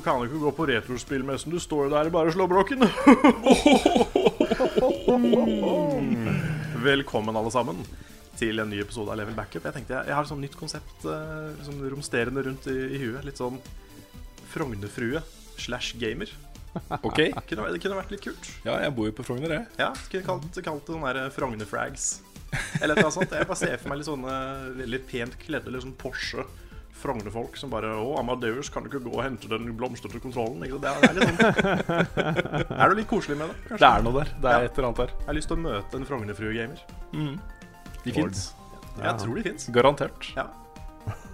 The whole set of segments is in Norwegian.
Du kan ikke gå på retrospillmessen. Du står jo der og bare slår blokken. Velkommen, alle sammen, til en ny episode av Level Backup. Jeg tenkte jeg, jeg har et sånt nytt konsept eh, sånn romsterende rundt i, i huet. Litt sånn Frognerfrue slash gamer. Ok. Kunne, det kunne vært litt kult. Ja, jeg bor jo på Frogner, jeg. Ja, Kunne kalt, kalt det sånn der Frogner-frags. Eller annet sånt. Jeg bare ser for meg litt sånne veldig pent kledde, litt sånn Porsche Frogner-folk som bare 'Å, Amadeus, kan du ikke gå og hente den blomstrete kontrollen?' Ikke? Det er, litt sånn Er du litt koselig med det? kanskje? Det er noe der. Det er Ja. et eller annet der. Jeg har lyst til å møte en Frognerfrue-gamer. De fins. Jeg tror de fins. Garantert. Ja.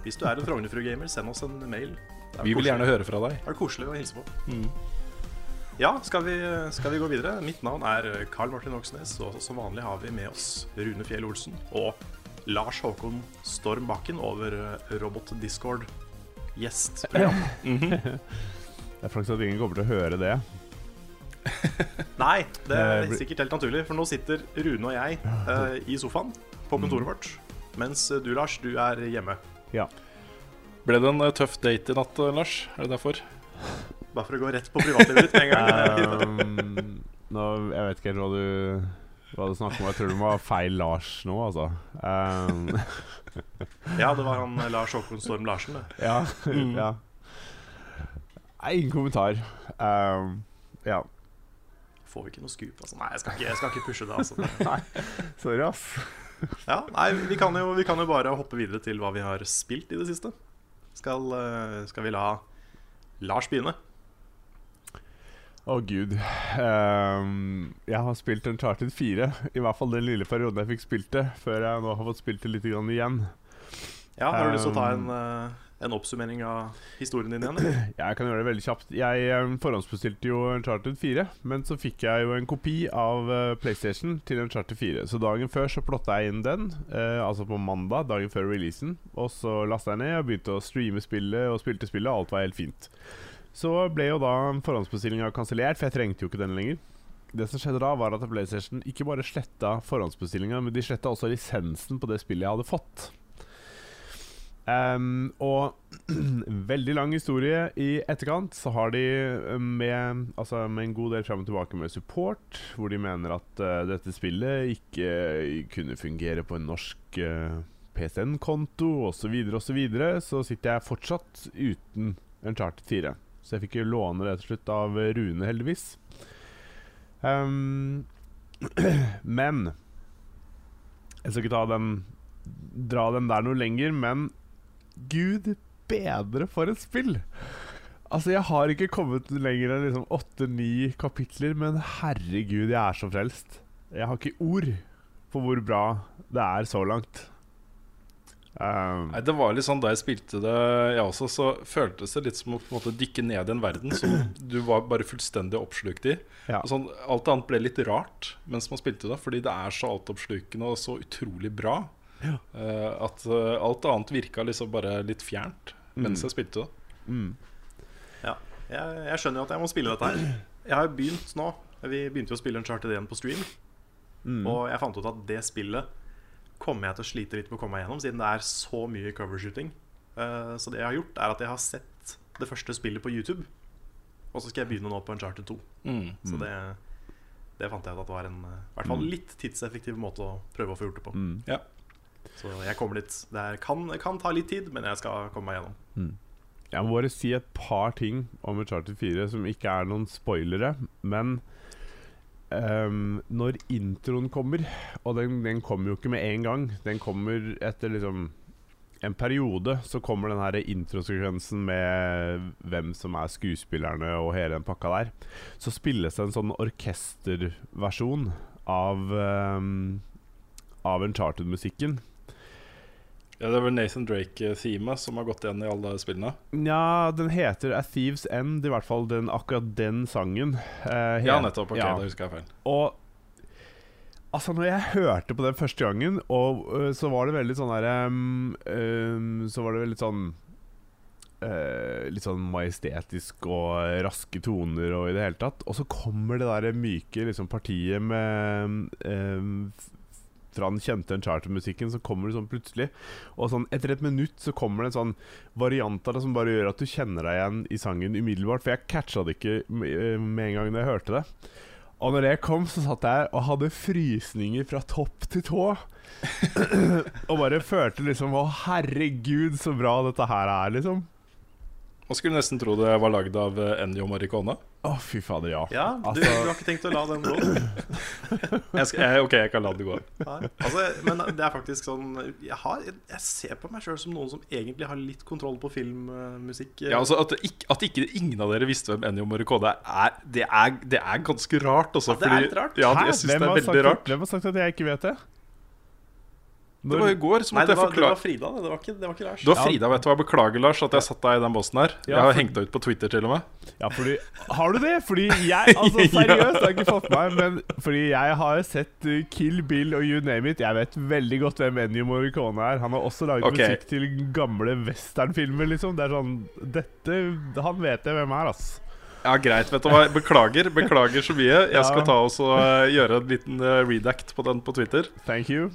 Hvis du er en Frognerfrue-gamer, send oss en mail. Vi koselig. Vi vil gjerne høre fra deg. Det Er koselig å hilse på? Ja, skal vi, skal vi gå videre? Mitt navn er Carl Martin Oksnes, og som vanlig har vi med oss Rune Fjell Olsen og Lars Håkon Storm Bakken over eh, Robot Discord gjestprogram. Det er faktisk at ingen kommer til å høre det. Nei, det er sikkert helt naturlig, for nå sitter Rune og jeg uh, i sofaen på kontoret vårt, mens du, Lars, du er hjemme. Ja. Ble det en eh, tøff date i natt, eh, Lars? Er det derfor? Bare for å gå rett på privatlivet ditt med en gang. Um, nå, jeg vet ikke helt hva du Hva du snakker om. Jeg tror det være feil Lars nå, altså. Um, ja, det var han eh, Lars Håkon Storm Larsen, det. ja. ja. Nei, ingen kommentar. Um, ja. Får vi ikke noe scoop, altså. Nei, jeg skal ikke, jeg skal ikke pushe det, altså. Sorry, ass. Ja, nei, vi kan, jo, vi kan jo bare hoppe videre til hva vi har spilt i det siste. Skal, eh, skal vi la Lars begynne? Å, gud. Um, jeg har spilt Uncharted 4. I hvert fall den lille perioden jeg fikk spilt det, før jeg nå har fått spilt det litt igjen. Ja, Har du lyst til å ta en, Um, eh, en oppsummering av historien din igjen? eller? Jeg kan gjøre det veldig kjapt. Jeg um, forhåndsbestilte jo Uncharted 4, men så fikk jeg jo en kopi av uh, PlayStation til Uncharted 4. Så dagen før så plotta jeg inn den, eh, altså på mandag, dagen før releasen. Og så lasta jeg ned og begynte å streame spillet og spilte spillet, og alt var helt fint. Så ble jo da forhåndsbestillinga kansellert, for jeg trengte jo ikke den lenger. Det som skjedde da, var at PlayStation ikke bare sletta forhåndsbestillinga, men de sletta også lisensen på det spillet jeg hadde fått. Um, og veldig lang historie i etterkant så har de eh, med, altså med en god del fram og tilbake med support, hvor de mener at uh, dette spillet ikke uh, kunne fungere på en norsk uh, PCN-konto osv., så, videre, og så, videre, så sitter jeg fortsatt uten Uncharted 4. Så jeg fikk jo låne det til slutt av Rune, heldigvis. Um, men Jeg skal ikke ta den dra den der noe lenger, men gud bedre for et spill! Altså, jeg har ikke kommet lenger enn liksom åtte-ni kapitler, men herregud, jeg er så frelst. Jeg har ikke ord på hvor bra det er så langt. Um, Nei, det var litt sånn Da jeg spilte det, jeg også, så føltes det litt som å på en måte dykke ned i en verden som du var bare fullstendig oppslukt i. Ja. Og Sånn, alt annet ble litt rart mens man spilte det, fordi det er så altoppslukende og så utrolig bra. eh, at uh, alt annet virka liksom bare litt fjernt mens jeg spilte det. mm. Ja, jeg, jeg skjønner jo at jeg må spille dette her. Jeg har begynt nå. Vi begynte jo å spille en charted igjen på stream. Mm. Og jeg fant ut at det spillet kommer jeg til å slite litt med å komme meg gjennom, siden det er så mye covershooting. Uh, så det jeg har gjort, er at jeg har sett det første spillet på YouTube. Og så skal jeg begynne nå på Uncharted 2. Mm. Så det, det fant jeg ut at det var en eh, i hvert fall litt tidseffektiv måte å prøve å få gjort det på. Mm. Ja. Så jeg kommer dit. Det kan, kan ta litt tid, men jeg skal komme meg gjennom. Jeg må bare si et par ting om Uncharted 4 som ikke er noen spoilere. Men ehm, når introen kommer, og den, den kommer jo ikke med en gang Den kommer etter liksom en periode, så kommer den her introsekvensen med hvem som er skuespillerne og hele den pakka der. Så spilles det en sånn orkesterversjon av um, Av Uncharted-musikken. Ja, det er vel Nathan Drake-teamet som har gått igjen i alle spillene. Nja, den heter A Thieves End, i hvert fall den, akkurat den sangen. Uh, Ja, nettopp. Ok, ja. da husker jeg feil. Og altså, når jeg hørte på den første gangen, og uh, så var det veldig sånn derre um, um, Så var det veldig sånn Uh, Litt sånn majestetisk og raske toner og i det hele tatt. Og så kommer det der myke liksom, partiet med um, fra den kjente Uncharted-musikken, så kommer det sånn plutselig. Og sånn etter et minutt så kommer det en sånn variant av det som bare gjør at du kjenner deg igjen i sangen umiddelbart. For jeg catcha det ikke med med en gang da jeg hørte det. Og når det kom, så satt jeg og hadde frysninger fra topp til tå. og bare følte liksom Å, herregud, så bra dette her er, liksom. Man skulle nesten tro det var lagd av eh, Ennio Maricona. Å, fy fader, ja. Ja, du, Altså- du har ikke tenkt å la den gå? Jeg skal, jeg, ok, jeg kan la det gå. Altså, men det er faktisk sånn Jeg, har, jeg ser på meg sjøl som noen som egentlig har litt kontroll på filmmusikk. Ja, altså At, ikke, at ikke ingen av dere visste hvem Ennio Maricona er, det er, det er ganske rart. Også, Ja, det er litt rart. Ja, Hæ? jeg synes det er veldig sagt, rart. Hvem har sagt at jeg ikke vet det? Det var i går som Nei, det, det jeg var, det var Frida, det. Var ikke, det var ikke Lars. Det var Frida, vet du hva. Beklager, Lars, at jeg satt deg i den bossen her. Ja, Jeg har for- hengt deg ut på Twitter, til og med. Ja, fordi Har du det? Fordi jeg Altså, seriøst, jeg har ikke fått meg Men fordi jeg har sett uh, Kill Bill og you name it. Jeg vet veldig godt hvem Ennio Morricone er. Han har også laget okay. musikk til gamle westernfilmer, liksom. Det er sånn Dette Han vet jeg hvem er, ass. Ja, greit. vet du hva Beklager beklager så mye. Jeg skal ta også og eh, gjøre en liten eh, redact på den på Twitter. Thank you.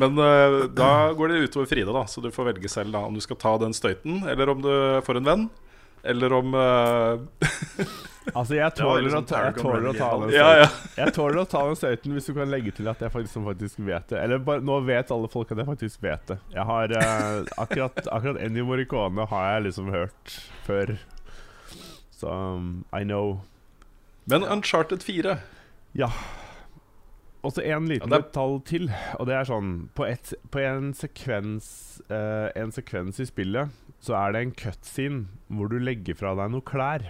Men uh, da går det utover Frida, da så du får velge selv da om du skal ta den støyten, eller om du får en venn. Eller om uh... Altså, jeg tåler, liksom å ta, jeg tåler å ta den støyten. Ja, ja. Jeg tåler å ta den støyten hvis du kan legge til at jeg faktisk, faktisk vet det. Eller bare, nå vet alle folk at jeg faktisk vet det. Jeg har uh, Akkurat, akkurat Ennio Morricone har jeg liksom hørt før. Så um, I know. Men Uncharted 4 Ja. Og så en liten Ja, det detalj til. Og det er sånn På, et, på en sekvens uh, En sekvens i spillet så er det en cutscene hvor du legger fra deg noe klær.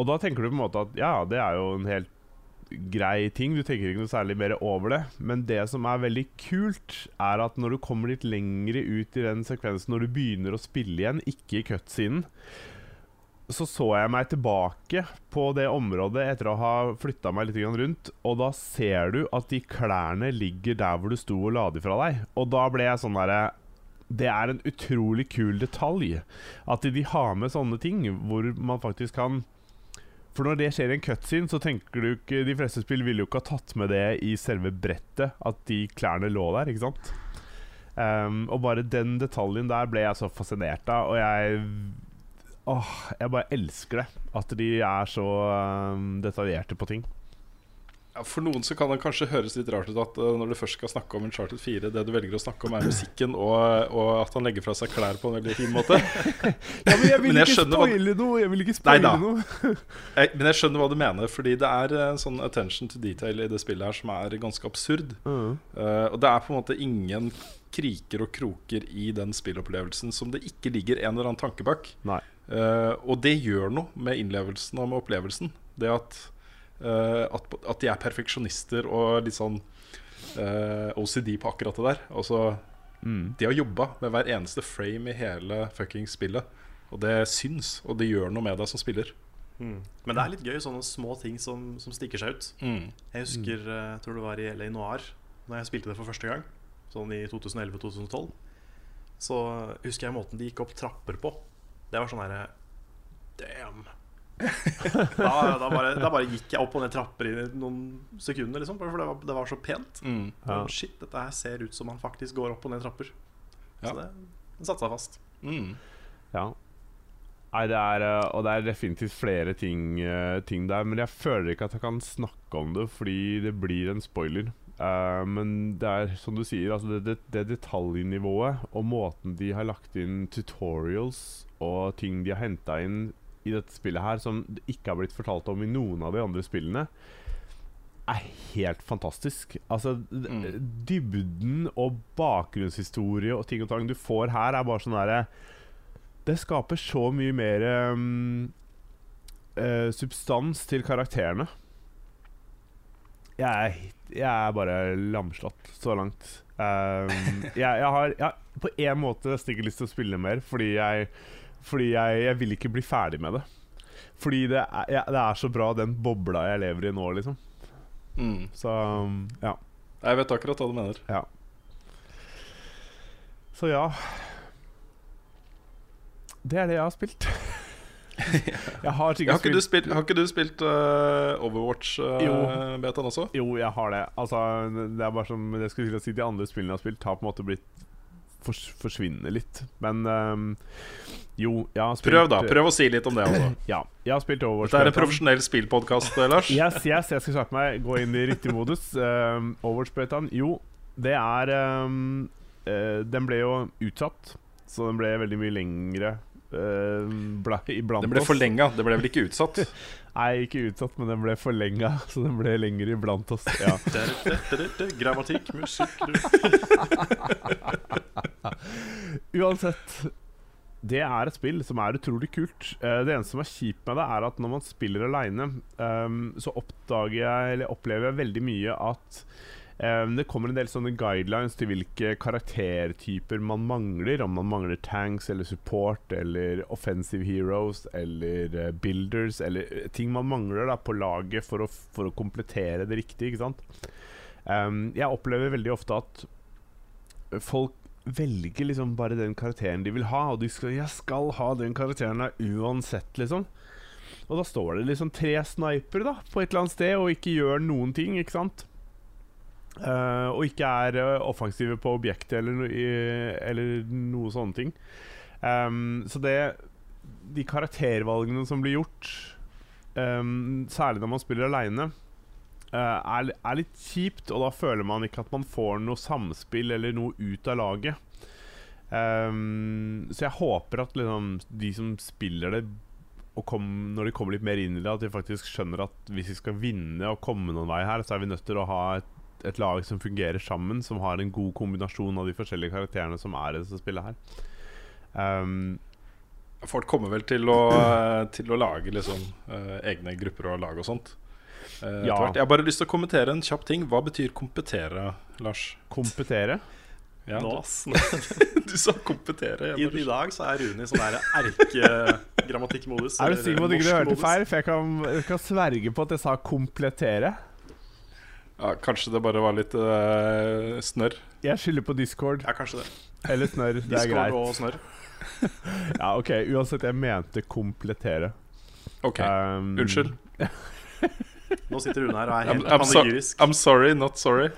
Og da tenker du på en måte at ja, det er jo en helt grei ting. Du tenker ikke noe særlig mer over det. Men det som er veldig kult, er at når du kommer litt lengre ut i den sekvensen, når du begynner å spille igjen, ikke i cutscenen, så så jeg meg tilbake på det området etter å ha flytta meg litt rundt, og da ser du at de klærne ligger der hvor du sto og la de fra deg. Og da ble jeg sånn derre Det er en utrolig kul detalj at de har med sånne ting hvor man faktisk kan For når det skjer i en cutscene, så tenker du ikke De fleste spill ville jo ikke ha tatt med det i selve brettet, at de klærne lå der, ikke sant? Um, og bare den detaljen der ble jeg så fascinert av, og jeg Åh, jeg bare elsker det. At de er så um, detaljerte på ting. ja, For noen så kan det kanskje høres litt rart ut at uh, når du først skal snakke om Uncharted 4, det du velger å snakke om, er musikken, og, og at han legger fra seg klær på en veldig fin måte. Ja, men jeg vil Men jeg ikke spoile noe! Jeg vil ikke spoile noe. Jeg, men jeg skjønner hva du mener, fordi det er en sånn attention to detail i det spillet her som er ganske absurd. Mm. Uh, og det er på en måte ingen kriker og kroker i den spillopplevelsen som det ikke ligger en eller annen tanke bak. Nei. Eh, og det gjør noe med innlevelsen og med opplevelsen. Det at, uh, at, at de er perfeksjonister og litt sånn uh, OCD på akkurat det der. Altså, Mm. de har jobba med hver eneste frame i hele fucking spillet. Og det syns, og det gjør noe med deg som spiller. Mm. Men det er litt gøy, sånne små ting som, som stikker seg ut. Jeg husker, eh, jeg tror det var i LA Noir, Når jeg spilte det for første gang. Sånn i 2011-2012. Så husker jeg måten de gikk opp trapper på. Det var sånn herre Damn. da, da, bare, da bare gikk jeg opp og ned trapper i noen sekunder, liksom. Bare for det var, det var så pent. Mm. Ja. Og Shit, dette her ser ut som man faktisk går opp og ned trapper. Ja. Så det, det satte seg fast. Mm. Ja. Nei, det er, eh, og det er definitivt flere ting, eh, ting der, men jeg føler ikke at jeg kan snakke om det fordi det blir en spoiler. Uh, men det er som du sier, altså det, det, det detaljnivået og måten de har lagt inn tutorials og ting de har henta inn i dette spillet her, som det ikke har blitt fortalt om i noen av de andre spillene, er helt fantastisk. Altså, Mm. dybden og bakgrunnshistorie og ting og tang du får her, er bare sånn derre Det skaper så mye mer um, uh, substans til karakterene. Jeg er, jeg er bare lamslått så langt. Um, jeg, jeg har jeg har på en måte nesten ikke lyst til å spille mer, fordi jeg Fordi jeg, jeg vil ikke bli ferdig med det. Fordi det er, jeg, det er så bra, den bobla jeg lever i nå, liksom. Mm. Så um, ja. Jeg vet akkurat hva du mener. ja. Så ja Det er det jeg har spilt. jeg har Har ikke du spilt, har ikke du spilt uh, Overwatch-betaen også? Jo, jeg har det. Altså, det er bare som jeg skulle si De andre spillene jeg har spilt, har på en måte blitt fors forsvinner litt. Men um, jo, jeg har spilt Prøv, da. Prøv å si litt om det. altså Ja, jeg har spilt Overwatch. Dette er en profesjonell spillpodkast, Lars. Yes, yes, jeg skal snakke meg. Gå inn i riktig modus. Um, Overwatch-betaen, jo, det er um, uh, Den ble jo utsatt, så den ble veldig mye lengre uh, bla, iblant Den ble oss. forlenga. Det ble vel ikke utsatt? Nei, ikke utsatt, men den ble forlenga, så den ble lenger iblant oss. Ja. Grammatikk, musikk. Uansett Det er et spill som er utrolig kult. Eh, det eneste som er kjipt med det, er at når man spiller aleine, så oppdager jeg, eller opplever jeg veldig mye at eh, det kommer en del sånne guidelines til hvilke karaktertyper man mangler. Om man mangler tanks eller support eller offensive heroes eller eh, builders eller eh, ting man mangler da på laget for å, for å komplettere det riktig, ikke sant. Um, jeg opplever veldig ofte at folk velger liksom bare den karakteren de vil ha, og de skal 'Jeg skal ha den karakteren her uansett', liksom. Og da står det liksom tre snipere da på et eller annet sted og ikke gjør noen ting, ikke sant? Uh, og ikke er uh, offensive på objektet eller, no i, eller noe sånne ting. Um, så det De karaktervalgene som blir gjort, um, særlig når man spiller aleine, er, er litt kjipt, og da føler man ikke at man får noe samspill eller noe ut av laget. Um, så jeg håper at liksom, de som spiller det, kom, når de kommer litt mer inn i det, at de faktisk skjønner at hvis vi skal vinne og komme noen vei her, så er vi nødt til å ha et, et lag som fungerer sammen, som har en god kombinasjon av de forskjellige karakterene som er i dette spillet her. Um, Folk kommer vel til å, eh, til å lage liksom, eh, egne grupper og lag og sånt. Eh, etter Ja. Jeg har bare lyst til å kommentere en kjapp ting. Hva betyr kompetere, Lars? kompetere. Ja, Nå, du, ass. du sa kompetere. I, I dag så er Rune i sånn der erkegrammatikkmodus. Er du sikker på at ikke hørte feil? For jeg kan, jeg kan sverge på at jeg sa 'komplettere'. ja, kanskje det bare var litt uh, snørr. Jeg skylder på Discord Ja, kanskje det. eller snørr. Det er Discord greit. og snørr. Ja, ok, Uansett, jeg mente 'komplettere'. Ok, Um, unnskyld. Nå sitter Rune her og er helt I'm, I'm panegyrisk. I'm sorry, not sorry.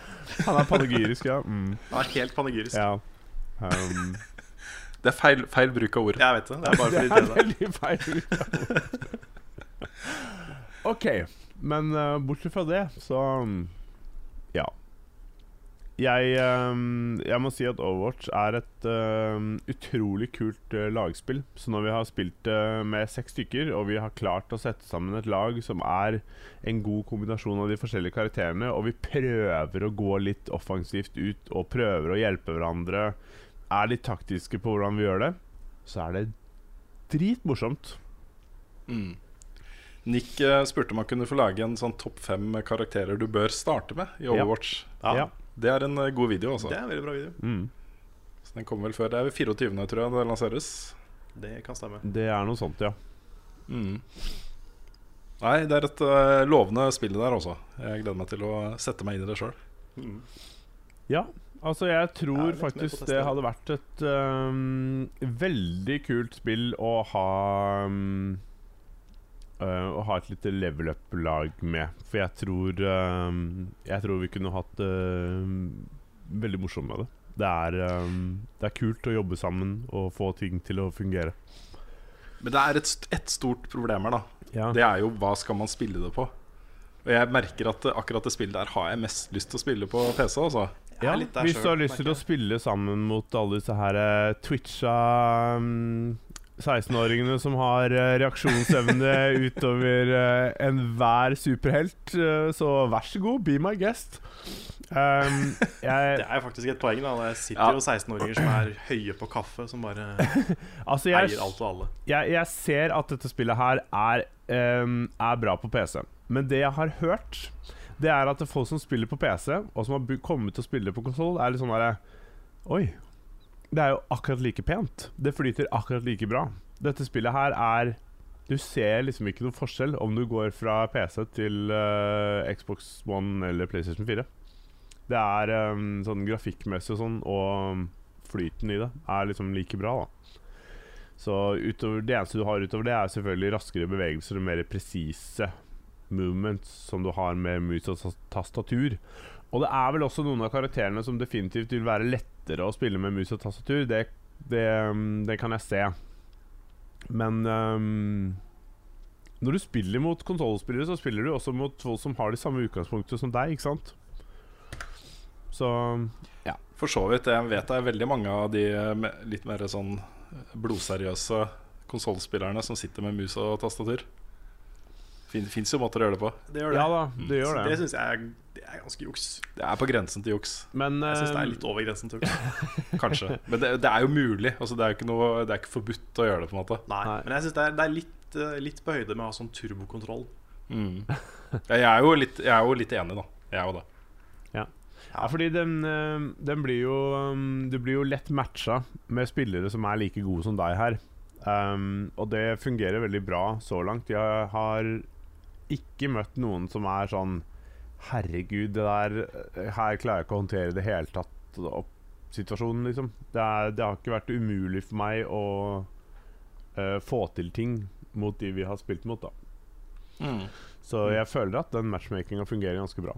Han er panegyrisk, ja. Mm, Han er helt panegyrisk. ja. Um, Det er feil, feil bruk av ord. Jeg vet det. Det er bare fordi det er veldig feil. OK, men uh, bortsett fra det, så um. Jeg, um, jeg må si at Overwatch er et um, utrolig kult uh, lagspill. Så når vi har spilt uh, med seks stykker, og vi har klart å sette sammen et lag som er en god kombinasjon av de forskjellige karakterene, og vi prøver å gå litt offensivt ut og prøver å hjelpe hverandre, er litt taktiske på hvordan vi gjør det, så er det dritmorsomt. Mm. Nick eh, spurte om han kunne få lage en sånn topp fem karakterer du bør starte med i Overwatch. Ja, Ja. Det er en eh, god video, altså. Det er en veldig bra video. Mm. Så den kommer vel før. Det er 24., tror jeg det lanseres. Det kan stemme. Det er noe sånt, ja. Mm. Nei, det er et uh, lovende spill der, også. Jeg gleder meg til å sette meg inn i det sjøl. Mm. Ja, altså jeg tror jeg faktisk det hadde vært et um, veldig kult spill å ha øh, Å ha et lite level up-lag med. For jeg tror øhm, Jeg tror vi kunne hatt det veldig morsomt med det. Det er, det er kult å jobbe sammen og få ting til å fungere. Men det er et, et stort problem her, da. Ja. Det er jo hva skal man spille det på? Og jeg merker at eh, akkurat det spillet der har jeg mest lyst til å spille på PC. Altså. Ja, hvis du har lyst til å spille sammen mot alle disse her eh, twitcha mm, 16-åringene som har eh, reaksjonsevne utover uh, enhver superhelt, eh, så vær så god, be my guest. Um, jeg, Det er faktisk et poeng. da Det sitter Ja. jo 16-åringer som er høye på kaffe, som bare altså jeg, eier alt og alle. jeg, jeg ser at dette spillet her er, um, er bra på PC. Men det jeg har hørt, det er at folk som spiller på PC, og som har kommet til å spille på konsoll, er litt sånn derre Oi. Det er jo akkurat like pent. Det flyter akkurat like bra. Dette spillet her er Du ser liksom ikke noe forskjell om du går fra PC til uh, Xbox One eller PlayStation 4. Det er um, sånn grafikkmessig og sånn, og flyten i det er liksom like bra, da. Så utover, det eneste du har utover det, er selvfølgelig raskere bevegelser og mer presise movements som du har med mus og tastatur. Og det er vel også noen av karakterene som definitivt vil være lettere å spille med mus og tastatur. Det, det, um, det kan jeg se. Men um, når du spiller mot konsollspillere, så spiller du også mot folk som har de samme utgangspunktet som deg, ikke sant? Så For så vidt. Jeg vet det er veldig mange av de litt mer sånn blodseriøse konsollspillerne som sitter med mus og tastatur. Fin, Fins jo måter å gjøre det på. Det gjør det. ja da, det gjør Så det det. syns jeg er, det er ganske juks. Det er på grensen til juks, Men Jeg syns det er um, litt over grensen til juks. kanskje. Men det, det er jo mulig. Altså, det er jo ikke, noe, det er ikke forbudt å gjøre det, på en måte. Nei, Nei. Men jeg syns det, er- det er litt, eh, litt på høyde med å ha sånn turbokontroll. Mm. Ja, jeg, er jo litt, jeg er jo litt enig, da. Jeg er jo det. Ja, fordi den, eh, den blir jo um, Du blir jo lett matcha med spillere som er like gode som deg her. Um, og det fungerer veldig bra så langt. Jeg har ikke møtt noen som er sånn Herregud, det der eh, Her klarer jeg ikke å håndtere i det hele tatt opp situasjonen, liksom. Det, er, det har ikke vært umulig for meg å uh, få til ting mot de vi har spilt mot, da. Så jeg føler at den matchmakinga fungerer ganske bra.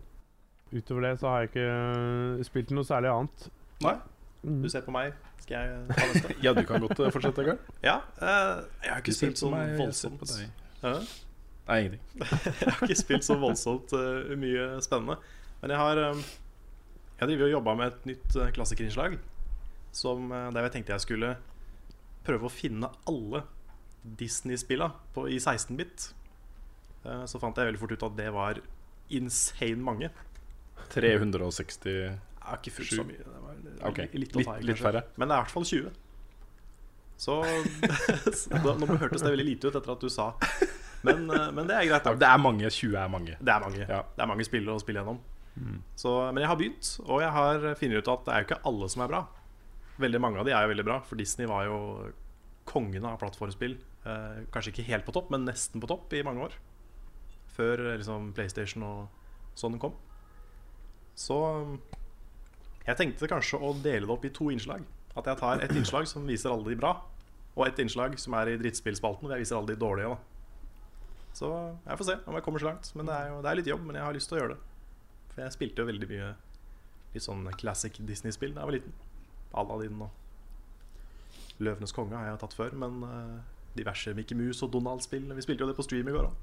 Utover det så har jeg ikke øh, spilt noe særlig annet. Nei, Mm. du ser på meg. Skal jeg ta neste? Ja, du kan godt eh, fortsette, Karl. Ja. uh, jeg har ikke spilt på sånn voldsomt på deg. Hæ? Nei, ingenting. Jeg har ikke spilt så voldsomt uh, mye spennende. Men jeg har um, Jeg driver og jobba med et nytt uh, klassikerinnslag. Som, eh, der jeg tenkte jeg skulle prøve å finne alle Disney-spilla i 16-bit. Uh, så fant jeg veldig fort ut at det var insane mange. 360 Jeg har ikke fullt så mye. Det var litt, okay. litt, litt- litt færre. Men det er i hvert fall 20. Så, så da, Nå hørtes det veldig lite ut etter at du sa Men, eh, men det er greit. Det er mange. 20 er mange. Det er mange. Ja. Det er mange spill å spille gjennom. Så, men jeg har begynt, og jeg har funnet ut at det er jo ikke alle som er bra. Veldig mange av de er jo veldig bra, for Disney var jo kongen av plattformspill. Eh, kanskje ikke helt på topp, men nesten på topp i mange år. Før eh, liksom PlayStation og sånn kom. Så jeg tenkte kanskje å dele det opp i to innslag. At jeg tar et innslag som viser alle de bra, og et innslag som er i drittspillspalten, hvor jeg viser alle de dårlige. da så jeg får se om jeg kommer så langt. Men det er jo det er litt jobb, men jeg har lyst til å gjøre det. For jeg spilte jo veldig mye litt sånn classic Disney-spill da jeg var liten. Aladdin og Løvenes konge har jeg tatt før, men eh, diverse Mickey Mouse og Donald-spill. Vi spilte jo det på stream i går òg.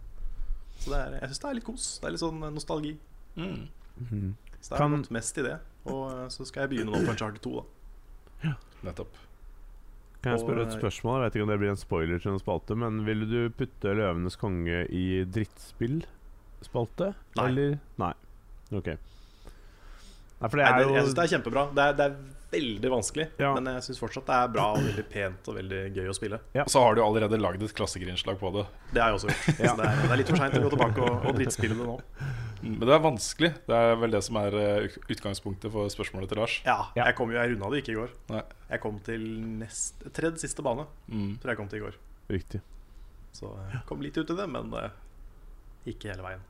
Så det er, jeg syns det er litt kos. Det er litt sånn nostalgi. Mm. Så det har Kan- gått mest i det. Og eh, så skal jeg begynne nå på Uncharted 2, da. Nettopp. Kan jeg spørre et spørsmål? Jeg vet ikke om det blir en spoiler til en spalte, men ville du putte 'Løvenes konge' i drittspill-spalte? Nei. Eller? Nei. Ok. Nei, for det Nei, er det, jo jeg syns det er kjempebra. Det er, det er veldig vanskelig, Ja. men jeg syns fortsatt det er bra og veldig pent og veldig gøy å spille. Ja. Og så har du allerede lagd et klassikerinnslag på det. Det har jeg også gjort. Så det er, det er litt for seint å gå tilbake og, og drittspille det nå. Men det er vanskelig. Det er vel det som er eh, utgangspunktet for spørsmålet til Lars. Ja, Ja. Jeg kom jo, jeg runda det ikke i går. Nei. Jeg kom til nest, tredje siste bane. Mm. Tror jeg kom til i går. Riktig. Så jeg kom litt ut i det, men eh, ikke hele veien.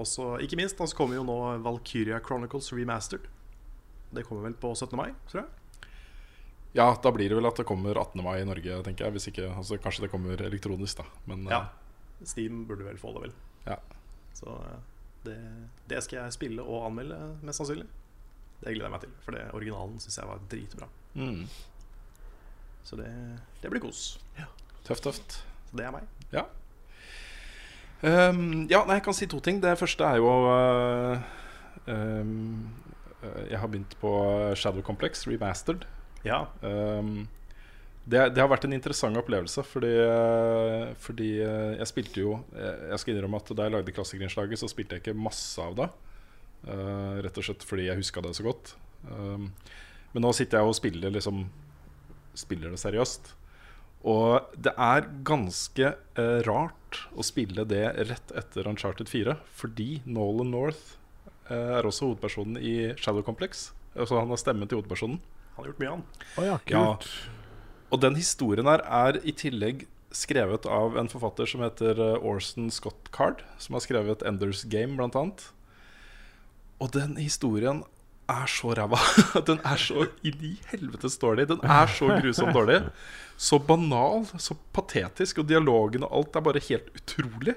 Og så, ikke minst, så kommer jo nå Valkyria Chronicles Remastered. Det kommer vel på 17. mai, tror jeg. Ja, da blir det vel at det kommer 18. mai i Norge, tenker jeg. Hvis ikke, altså Kanskje det kommer elektronisk, da. Men Ja. eh, Steam burde vel få det, vel. Ja. Så eh, det, det skal jeg spille og anmelde, mest sannsynlig. Det gleder jeg meg til, for det originalen syns jeg var dritbra. mm. Så det, det blir kos. Tøft, tøft. Så det er meg. Ja. Um, ja, nei, jeg kan si to ting. Det første er jo uh, øh, Jeg har begynt på Shadow Complex Remastered. Ja. Ehm, det, det har vært en interessant opplevelse, fordi, øh, fordi øh, jeg spilte jo Jeg jeg skal innrømme at da jeg lagde klassikerinnslaget, så spilte jeg ikke masse av det. Uh, rett og slett fordi jeg huska det så godt. Um, men nå sitter jeg og spiller liksom Spiller det seriøst. Og det er ganske uh, rart å spille det rett etter Uncharted 4, fordi Nolan North uh, er også hovedpersonen i Shadow Complex. Altså Han har stemmen til hovedpersonen. Han har gjort mye, han. Oh, ja, Ja. Og den historien her er i tillegg skrevet av en forfatter som heter eh, Orson Scott Card, som har skrevet Enders Game, blant annet. Og den historien er så ræva. Den er så inn i helvetes dårlig. Den er så grusomt dårlig. Så banal, så patetisk, og dialogen og alt er bare helt utrolig.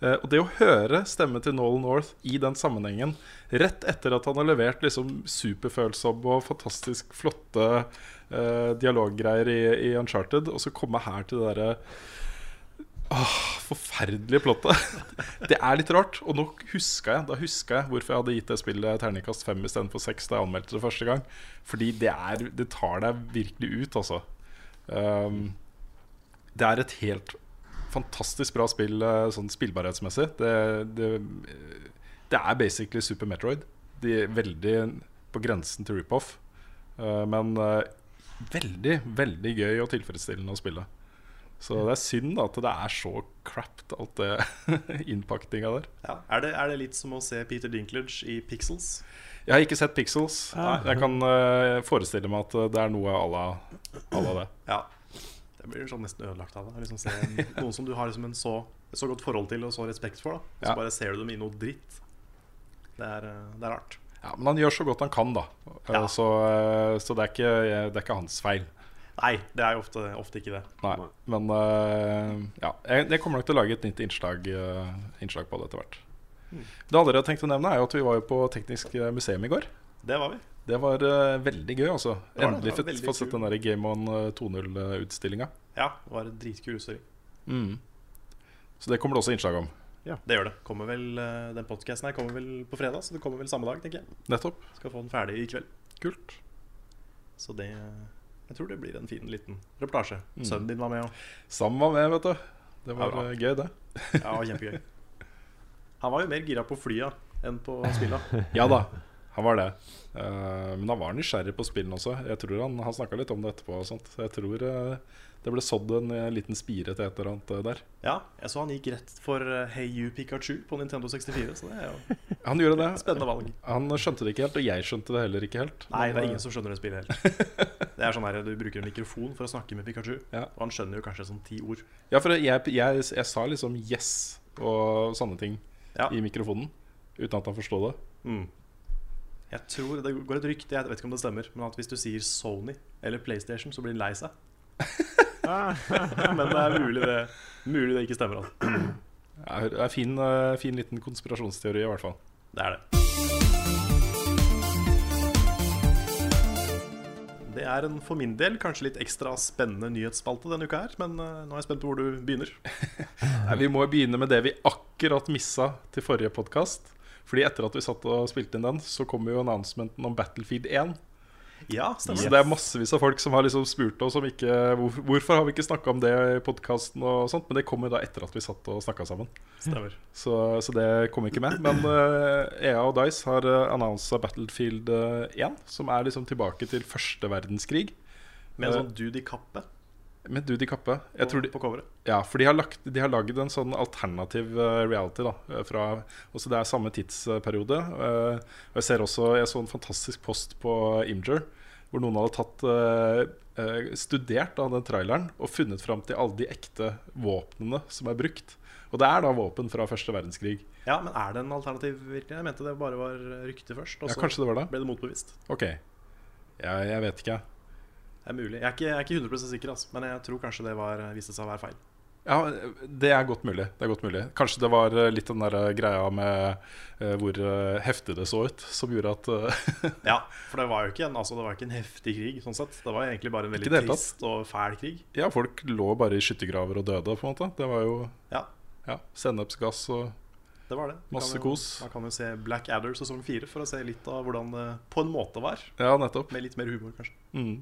Eh, og det å høre stemmen til Nolan North i den sammenhengen, rett etter at han har levert liksom superfølsomme og fantastisk flotte eh, dialoggreier i, i Uncharted, og så komme her til det derre Åh, forferdelige plottet. Det er litt rart. Og nå huska jeg jeg hvorfor jeg hadde gitt det spillet terningkast fem istedenfor seks da jeg anmeldte det første gang. Fordi det, er, det tar deg virkelig ut, altså. Um, det er et helt fantastisk bra spill eh, sånn spillbarhetsmessig. Det, det, det er basically Super Metroid. De er veldig på grensen til rip-off. Uh, men veldig, veldig gøy og tilfredsstillende å spille. Så det er synd da, at det er så crapped, alt det innpakninga der. Ja. Er, det, er det litt som å se Peter Dinklage i Pixels? Jeg har ikke sett Pixels. Jeg kan uh, forestille meg at det er noe à la det. Ja. Det blir sånn nesten ødelagt av det. Liksom se en, noen som du har liksom en så, så godt forhold til og så respekt for. Da. Så Ja. bare ser du dem i noe dritt. Det er, eh, det er rart. Ja, Men han gjør så godt han kan, da. Eh, Ja. Så, eh, så det, er ikke, det er ikke hans feil. Nei, det er ofte, ofte ikke det. Nei. Men eh, ja, jeg, jeg kommer nok til å lage et nytt innslag, innslag på det etter hvert. Det andre jeg tenkte å nevne, er at vi var jo på Teknisk museum i går. Det var vi. Det var uh, veldig gøy, altså. Endelig fått sett den der Game On eh, 2.0-utstillinga. Ja, det var en dritkul utstilling. Mm. Så det kommer det også innslag om. Det gjør det. Kommer vel, eh, den podcasten her kommer vel på fredag, så det kommer vel samme dag, tenker jeg. Nettopp. Skal få den ferdig i kveld. Kult. Så det Jeg tror det blir en fin liten reportasje. Mm. Sønnen din var med òg. Sam var med, vet du. Det var Ja, eh, gøy, det. Ja, kjempegøy. Han var jo mer gira på flya enn på spilla. Ja da, han var det. Uh, men han var nysgjerrig på spillene også. Jeg tror Han, han snakka litt om det etterpå. Jeg tror uh, det ble sådd en eh, liten spire til et eller annet der. Ja, jeg så han gikk rett for Hey You Pikachu på Nintendo 64, så det er jo Han gjorde det. spennende valg. Han skjønte det ikke helt, og jeg skjønte det heller ikke helt. Nei, det er ingen som skjønner det spillet helt. Det er sånn her, Du bruker en mikrofon for å snakke med Pikachu, Ja. og han skjønner jo kanskje sånn ti ord. Ja, for jeg, jeg, jeg sa liksom 'yes' og sånne ting Ja. i mikrofonen uten at han forsto det. Mm. Jeg tror Det går et rykte, jeg vet ikke om det stemmer, men at hvis du sier Sony eller PlayStation, så blir han lei seg. men det er mulig det, mulig det ikke stemmer. Altså. Det er, er fin, eh, fin liten konspirasjonsteori, i hvert fall. Det er det. Det er en for min del kanskje litt ekstra spennende nyhetsspalte denne uka her. Men eh, nå er jeg spent på hvor du begynner. Nei, vi må begynne med det vi akkurat missa til forrige podkast. Fordi etter at vi satt og spilte inn den, så kom jo announcementen om Battlefield 1. Ja, stemmer. Så det er massevis av folk som har liksom spurt oss om ikke hvor, Hvorfor har vi ikke snakka om det i podkasten og sånt. Men det kom jo da etter at vi satt og snakka sammen. stemmer. Så, så det kom ikke med. Men uh, EA og Dice har uh, annonsa Battlefield eh, 1, som er liksom tilbake til første verdenskrig. Med en Eh, sånn dude i kappe Med Dude i kappe. Jeg på, tror de, på coveret. ja, for de har, lagt, de har lagd en sånn alternativ eh, reality. da eh, fra, også Det er samme tidsperiode. eh, og Jeg ser også Jeg så en fantastisk post på Imgur, hvor noen hadde tatt eh, eh, studert da, den traileren og funnet fram til alle de ekte våpnene som er brukt. Og det er da våpen fra første verdenskrig. Ja, men er det en alternativ virkelig? Jeg mente det bare var rykte først, og Ja, så Kanskje det var det? ble det motbevist. Ok. Jeg, jeg vet ikke. Det er mulig. Jeg er ikke, jeg er ikke 100 sikker, altså, men jeg tror kanskje det var, viste seg å være feil. Ja, det er godt mulig. Det er godt mulig. Kanskje det var eh, litt den der eh, greia med eh, hvor eh, heftig det så ut, som gjorde at eh, Ja, for det var jo ikke en, altså, det var ikke en heftig krig, sånn sett. Det var egentlig bare en veldig trist og fæl krig. Ja, folk lå bare i skyttergraver og døde, på en måte. Det var jo Ja, ja, sennepsgass og det var det. Du Masse kan jo, kos. Man kan jo se Black Adder sesong fire for å se litt av hvordan det på en måte var. Ja, nettopp. Med litt mer humor, kanskje. Mm.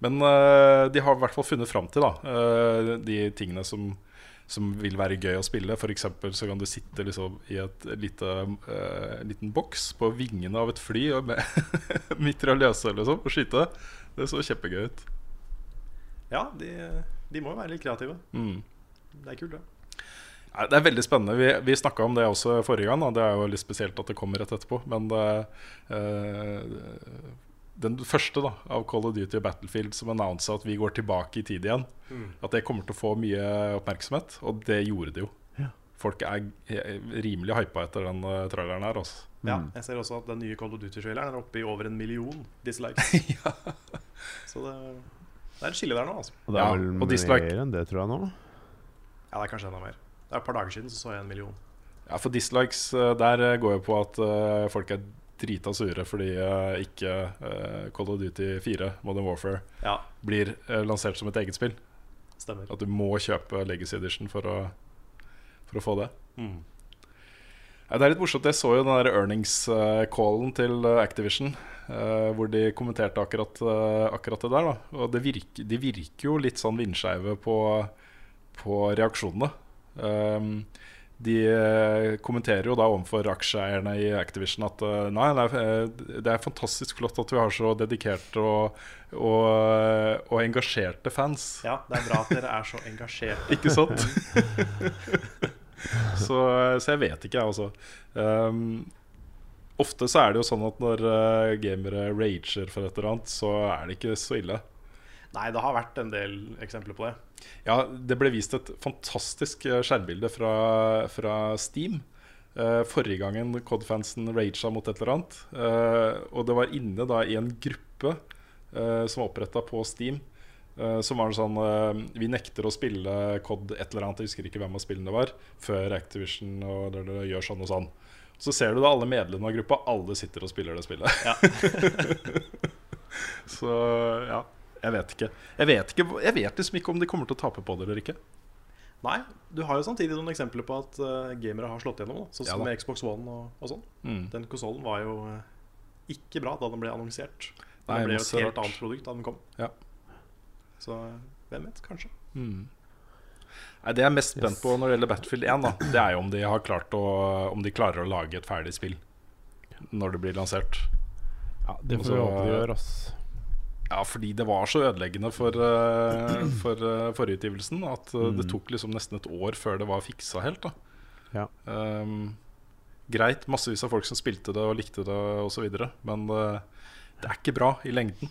Men eh, de har i hvert fall funnet fram til da, eh, de tingene som, som vil være gøy å spille. F.eks. så kan du sitte liksom i et lite, uh, liten boks på vingene av et fly og med mitraljøse liksom, og skyte. Det så kjempegøy ut. Ja, de, de må jo være litt kreative. Mm. Det er kult, det. Ja. Det er veldig spennende. Vi, vi snakka om det også forrige gang. Da. Det er jo litt spesielt at det kommer rett etterpå. Men det, eh, den første da av Call of Duty og Battlefield som annonsa at vi går tilbake i tid igjen, at det kommer til å få mye oppmerksomhet. Og det gjorde det jo. Ja. Folk er er rimelig hypa etter den uh, traileren her. Også. Ja, jeg ser også at den nye Call of Duty-traileren er oppe i over en million dislikes. ja. Så det, det er et skille der nå, altså. Og det er Ja, vel dislike. mer enn det, tror jeg nå. Ja, det er kanskje enda mer. Det er et par dager siden så så jeg en million. Ja, For dislikes uh, der går jo på at uh, folk er drita sure fordi uh, ikke uh, Call of Duty 4, Modern Warfare, Ja, blir uh, lansert som et eget spill. stemmer. At du må kjøpe Legacy Edition for å, for å få det. Mm. Det er litt morsomt. Jeg så jo den der earnings-callen til Activision. hvor de kommenterte akkurat, akkurat det der. Da. Og det virker, de virker jo litt sånn vindskeive på, på reaksjonene. Um, de uh, kommenterer jo da overfor aksjeeierne i Activision at uh, nei, det er, uh, det er fantastisk flott at vi har så dedikerte og, og, og engasjerte fans. Ja, det er bra at dere er så engasjerte. Ikke sant? så, så jeg vet ikke, jeg også. Um, ofte så er det jo sånn at når gamere rager for et eller annet, så er det ikke så ille. Nei, det har vært en del eksempler på det. Ja, det ble vist et fantastisk uh, skjermbilde fra, fra Steam. Uh, forrige gangen Cod-fansen raga mot et eller annet. Uh, og det var inne da i en gruppe uh, som var oppretta på Steam. som var sånn Vi nekter å spille Cod et eller annet, jeg husker ikke hvem av spillene det var, før Activision og det, det gjør sånn og sånn. Så ser du da alle medlemmene av gruppa, alle sitter og spiller det spillet. Ja. Så ja, jeg vet ikke. Jeg vet, ikke. jeg vet liksom ikke om de kommer til å tape på det eller ikke. Nei, du har jo samtidig noen eksempler på at uh, gamere har slått gjennom. Sånn som ja, med Xbox One og, og sånn. Mm. Den konsollen var jo uh, ikke bra da den ble annonsert. Nei, den ble jo et helt rart. annet produkt da den kom. Ja. Så uh, hvem vet, kanskje. Mm. Nei, Det jeg er mest spent på når det gjelder Battlefield 1, da, det er jo om de, har klart å, om de klarer å lage et ferdig spill når det blir lansert. Ja, Det får vi håpe de gjør, ass. Ja, fordi det var så ødeleggende for, uh, for uh, forutgivelsen at uh, det Mm. tok liksom nesten et år før det var fiksa helt. da Ja. Um, Greit, massevis av folk som spilte det og likte det osv., men uh, det er ikke bra i lengden.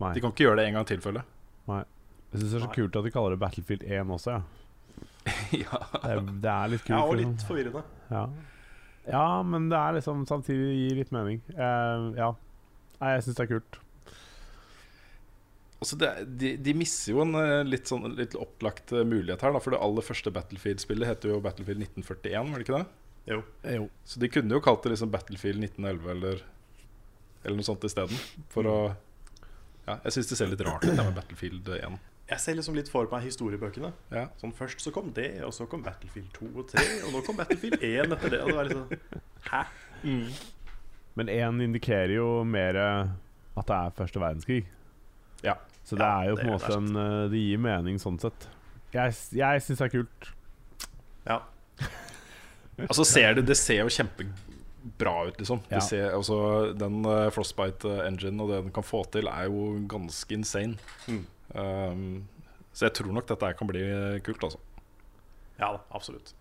Nei. De kan ikke gjøre det en gang til, føler jeg. Jeg syns det er så Nei. kult at de kaller det Battlefield 1 også, ja. ja. Det er, det er litt kult. Ja, og liksom. litt forvirrende. Ja. ja, men det er liksom samtidig gir litt mening. Uh, ja. Nei, jeg syns det er kult. Altså det, de, de misser jo en eh, litt, sånn, litt opplagt eh, mulighet her. Da, for det aller første Battlefield-spillet heter jo Battlefield 1941, var det ikke det? Jo. Jo. Så de kunne jo kalt det liksom Battlefield 1911 eller, eller noe sånt isteden. For å Ja, jeg syns det ser litt rart ut det med Battlefield 1. Jeg ser liksom litt for meg historiebøkene. Ja. Sånn Først så kom det, og så kom Battlefield 2 og 3, og nå kom Battlefield 1 etter det. Og det var liksom Hæ? Men 1 indikerer jo mer at det er første verdenskrig. Ja. Så det Ja, er jo på en måte en eh, Det gir mening sånn sett. Jeg, jeg syns det er kult. Ja. Altså ser det, det ser jo kjempebra ut, liksom. Ja. Det ser, altså, den uh, Frostbite-engine og det den kan få til, er jo ganske insane. Mm. Um, så jeg tror nok dette kan bli eh, kult, altså. Ja da, absolutt.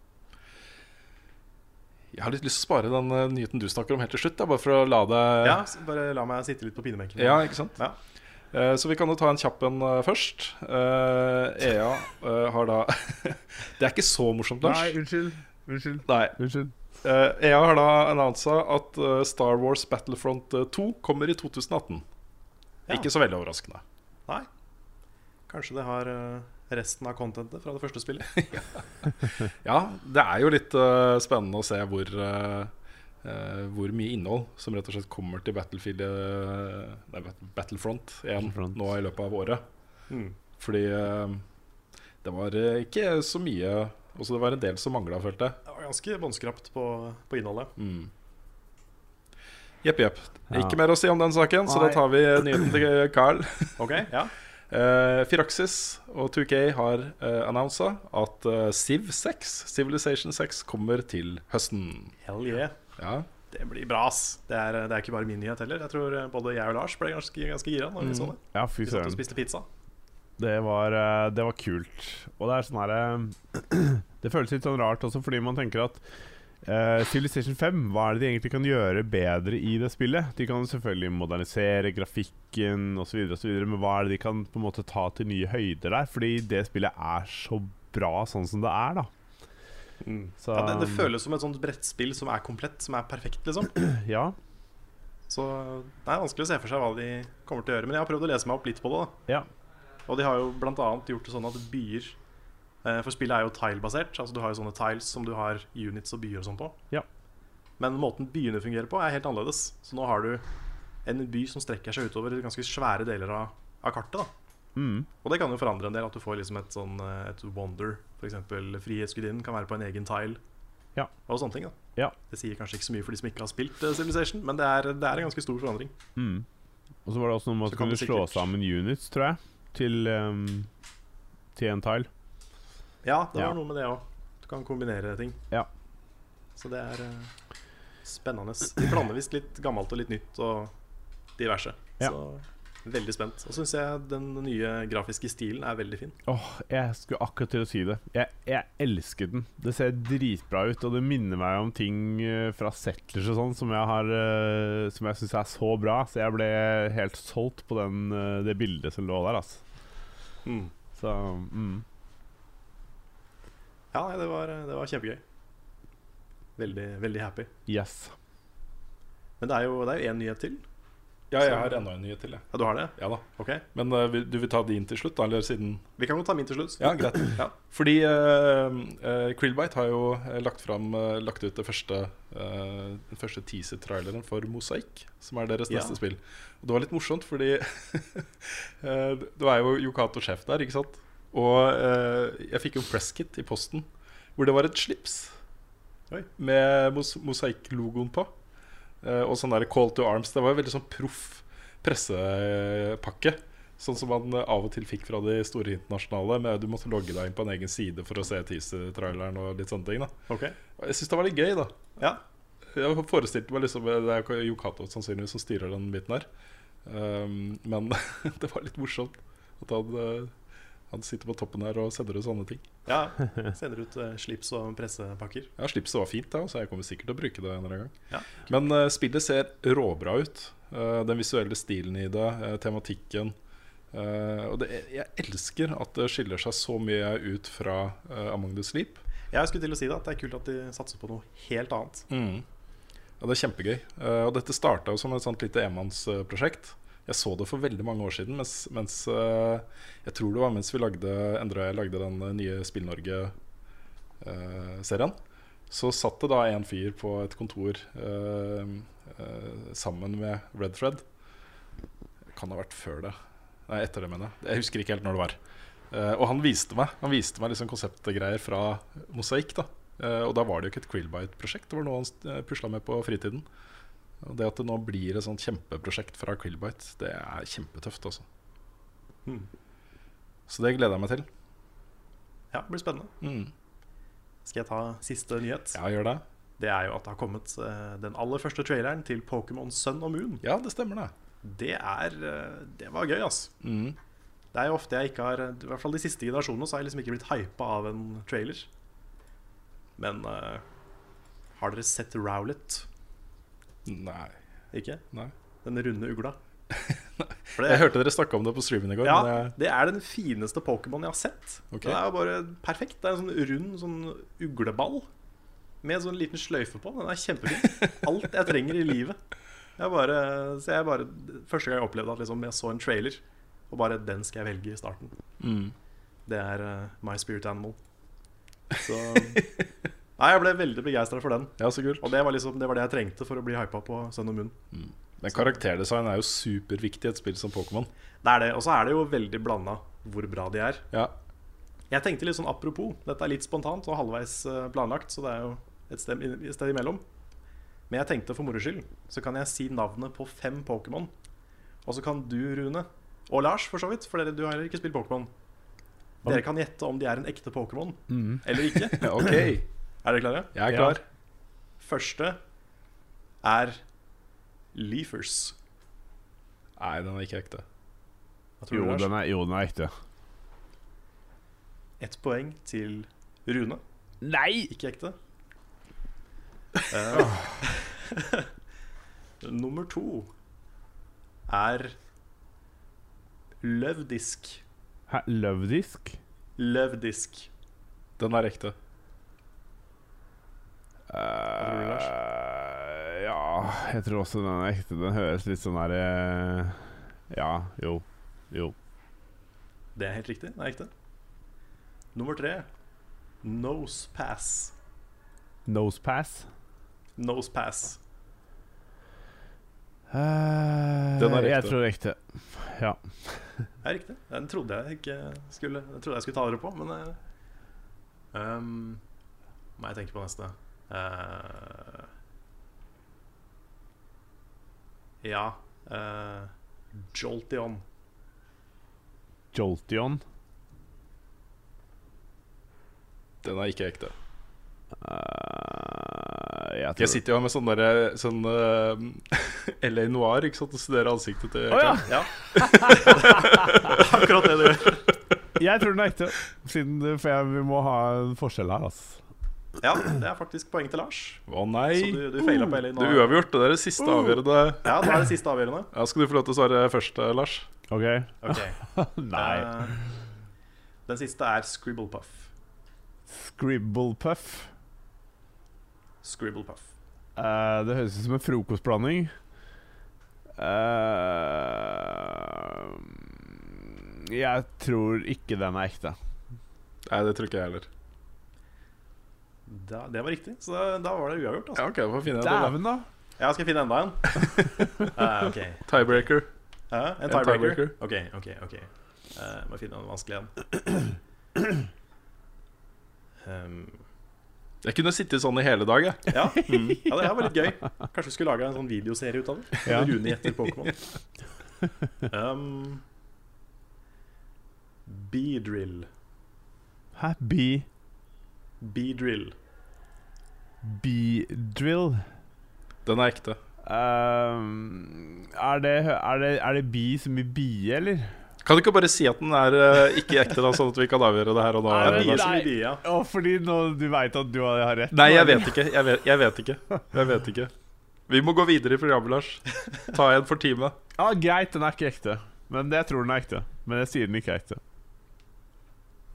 Jeg har litt lyst til å spare den uh, nyheten du snakker om, helt til slutt. Da, bare for å la deg Ja, Bare la meg sitte litt på pinebenken. Ja, ikke sant? Ja. Eh, så vi kan jo ta en kjapp en eh, først. Eh, EA har da Det er ikke så morsomt, Lars. unnskyld. Unnskyld. Nei. Unnskyld. Eh, EA har da annonsa at Star Wars Battlefront eh, 2 kommer i 2018. Ja. Ikke så veldig overraskende. Nei. Kanskje det har resten av contentet fra det første spillet. Ja, det er jo litt spennende å se hvor, eh, eh, hvor mye innhold som rett og slett kommer til Battlefield uh, nei, Battlefront 1 Battlefront. nå i løpet av året. Mm. Fordi uh, det var ikke så mye Også det var en del som mangla, følte jeg. Det var ganske båndskrapt på, på innholdet. Mm. Jepp, jepp. Ja. Ikke mer å si om den saken, så Nei. da tar vi nyheten til Carl. Ok, ja Eh, Firaxis og 2K har uh, annonsa at Civ 6, Civilization 6, kommer til høsten. Hell yeah. Ja, Det blir bra, ass. Det er, det er ikke bare min nyhet heller. Jeg tror eh, både jeg og Lars ble ganske, ganske gira når vi så det. Ja, fy Vi satt og spiste pizza. Det var, eh, det var kult. Og det er sånn herre Det føles litt sånn rart også, fordi man tenker at Uh, Civilization 5, hva er det de egentlig kan gjøre bedre i det spillet? De kan selvfølgelig modernisere grafikken osv., men hva er det de kan på en måte ta til nye høyder der? Fordi det spillet er så bra sånn som det er, da. Så, Ja, det, det føles som et sånt brettspill som er komplett, som er perfekt, liksom. Ja, Så det er vanskelig å se for seg hva de kommer til å gjøre. Men jeg har prøvd å lese meg opp litt på det. da ja. Og de har jo annet gjort det sånn at byer eh, For spillet er jo tile-basert. Altså Du har jo sånne tiles som du har units og byer og sånn på. Ja. Men måten byene fungerer på, er helt annerledes. Så nå har du en by som strekker seg utover ganske svære deler av, av kartet. da Mm. Og det kan jo forandre en del. At du får liksom et sånn eh, Et wonder. F.eks. Frihetsgudinnen kan være på en egen tile. Ja. Og sånne ting. da Ja. Det sier kanskje ikke så mye for de som ikke har spilt uh, Civilization, men det er, det er en ganske stor forandring. Mm. Og så var det også noe med at du kunne slå sammen units, tror jeg, til, um, til en tile. Ja, det Ja. var noe med det òg. Du kan kombinere ting. Ja. Så det er uh, spennende. De blander visst litt gammelt og litt nytt og diverse. Ja. Så veldig spent. Og så syns jeg den nye grafiske stilen er veldig fin. Åh, jeg skulle akkurat til å si det. Jeg, jeg elsker den. Det ser dritbra ut, og det minner meg om ting eh, fra Settlers og sånn som jeg har eh, Som jeg syns er så bra. Så jeg ble helt solgt på den, eh, det bildet som lå der, altså. Så mm. Ja, det var, det var kjempegøy. Veldig, veldig happy. Yes. Men det er jo én nyhet til. Ja jeg har enda en nyhet til. Jeg. Ja, du har det? Ja da. Ok. Men uh, du vil ta din til slutt, da? Eller siden Vi kan jo ta min til slutt. Ja, greit. Ja. Fordi uh, Krillbite har jo lagt, fram, lagt ut det første, den første teaser-traileren for Mosaikk, som er deres Ja. neste spill. Og det var litt morsomt, fordi det var jo Yokato sjef der, ikke sant? Og jeg fikk jo en presskit i posten hvor det var et slips Oi. med mos Mosaikk-logoen på. Eh, og sånn der Call to Arms. Det var jo veldig sånn proff pressepakke. Sånn som man eh, av og til fikk fra de store internasjonale. Med Du måtte logge deg inn på en egen side for å se teaser-traileren og litt sånne ting. da Ok. Jeg syns det var litt gøy, da. Ja. Jeg forestilte meg liksom Det er jo Kato sannsynligvis som styrer den biten her. Um, men det var litt morsomt at han, eh, han sitter på toppen her og sender ut sånne ting. ja. Sender ut uh, slips og pressepakker. Ja, Slipset var fint, da, så jeg kommer sikkert til å bruke det en eller annen gang. Ja. Men uh, spillet ser råbra ut. Uh, den visuelle stilen i det, tematikken. Og det, jeg elsker at det skiller seg så mye ut fra Among the Sleep. Jeg skulle til å si det, at det er kult at de satser på noe helt annet. Ja, det er kjempegøy. Og dette starta som et sånt lite enmannsprosjekt. Jeg så det for veldig mange år siden, mens, mens eh, jeg tror det var mens vi lagde Endre og jeg lagde den eh, nye Spill-Norge-serien. så satt det da en fyr på et kontor eh, eh, sammen med Red Thread. Kan ha vært før det. Nei, etter det, mener jeg. Jeg husker ikke helt når det var. Eh, og han viste meg Han viste meg liksom konseptgreier fra Mosaikk. da Eh, og da var det jo ikke et Krillbite-prosjekt, det var noe han pusla med på fritiden. Og det at det nå blir et sånt kjempeprosjekt fra Krillbite, det er kjempetøft, altså. Hmm. Så det gleder jeg meg til. Ja, det blir spennende. Mm. Skal jeg ta siste nyhet? Ja, gjør det. Det er jo at det har kommet eh, den aller første traileren til Pokémon Sun og Moon. Ja, det stemmer, det. Det er eh, Det var gøy, altså. Mm. Det er jo ofte jeg ikke har I hvert fall de siste generasjonene Så har jeg liksom ikke blitt hypa av en trailer. Men uh, har dere sett Rowlet? Nei. Ikke? Nei. Den runde ugla? For Jeg hørte dere snakke om det på streamen i går. Ja, jeg, det er den fineste Pokémon jeg har sett. Okay. Den er bare perfekt. Det er en sånn rund sånn ugleball med en sånn liten sløyfe på. Den er kjempefin. Alt jeg trenger i livet. Jeg bare, så jeg bare Første gang jeg opplevde at liksom jeg så en trailer og bare den skal jeg velge i starten. Mm. Det er uh, My Spirit Animal. Så Nei, jeg ble veldig begeistra for den. Ja, så kult. Og det var, liksom, det var det jeg trengte for å bli hypa på Sønn og Moon. Men karakterdesign er jo superviktig i et spill som Pokémon. Det er det. Og så er det jo veldig blanda hvor bra de er. Ja. Jeg tenkte litt sånn apropos. Dette er litt spontant og halvveis eh, planlagt, så det er jo et sted, et sted imellom. Men jeg tenkte for moro skyld så kan jeg si navnet på fem Pokémon. Og så kan du, Rune, og Lars for så vidt, for dere, du har ikke spilt Pokémon. Dere kan gjette om de er en ekte Pokémon eller ikke. ok, Er dere klare? jeg er klar. Første er Leafers. Nei, den er ikke ekte. Jo, den er, jo, den er ekte. Ett poeng til Rune. Nei! Ikke ekte. Uh, nummer to er Løvdisk. Hæ, Løvdisk? Løvdisk. Den er ekte. Eh, ja, jeg tror også den er ekte. Den høres litt sånn der uh, Ja, jo. Jo. Det er helt riktig. Den er ekte. Nummer tre Nose Pass. Nosepass. Nose Pass. Uh, Den er Jeg ekte. tror ekte. Ja. Det er riktig. Den trodde jeg ikke skulle Jeg trodde jeg skulle ta dere på, men um, Må jeg tenke på neste. Eh, ja uh, Jolteon. Jolteon. Den er ikke ekte. Uh, jeg tror Jeg sitter jo her med sånn derre sånn, uh, LA Noir ikke sant, og studerer ansiktet til oh, ja. Ja. Akkurat det du gjør. Jeg tror den er ekte. Siden, for jeg, vi må ha en forskjell her, altså. Ja, det er faktisk poeng til Lars. Å nei! Så du, du feila på Elin. Det er uavgjort. Det er det siste avgjørende. Ja, det er det siste avgjørende. Ja, Skal du få lov til å svare først, eh, Lars? OK? okay. Nei. Uh, Den siste er Scribblepuff. Scribblepuff. Scribblepuff. Uh, det høres ut som en frokostblanding. Uh, jeg tror ikke den er ekte. Nei, det tror ikke jeg heller. Da, det var riktig, så da, da var det uavgjort. Altså. Ja, ok, får finne. Dæven, da! Ja, skal jeg finne enda en? uh, ok Tiebreaker. Uh, En tiebreaker? tiebreaker. Ok, ok, ok uh, Må finne en vanskelig en. Um, Jeg kunne sittet sånn i hele dag, jeg. ja. ja, det her var litt gøy. Kanskje vi skulle lage en sånn videoserie ut av det? Ja. Rune gjetter Pokémon. Um, Beedrill. Hæ? Bee Beedrill. Bee-drill? Den er ekte. Um, er, det, er, det, er det bi som i bie, eller? Kan du ikke bare si at den er uh, ikke ekte, da, sånn at vi kan avgjøre det her og da? Nei, som i nei. ja. Å, fordi nå, du veit at du har har rett? Nei, jeg vet ikke. Jeg vet, jeg vet ikke. Jeg vet ikke. Vi må gå videre i programmet, Lars. Ta en for teamet. Ja, Greit, den er ikke ekte. Men jeg tror den er ekte. Men jeg sier den ikke er ekte.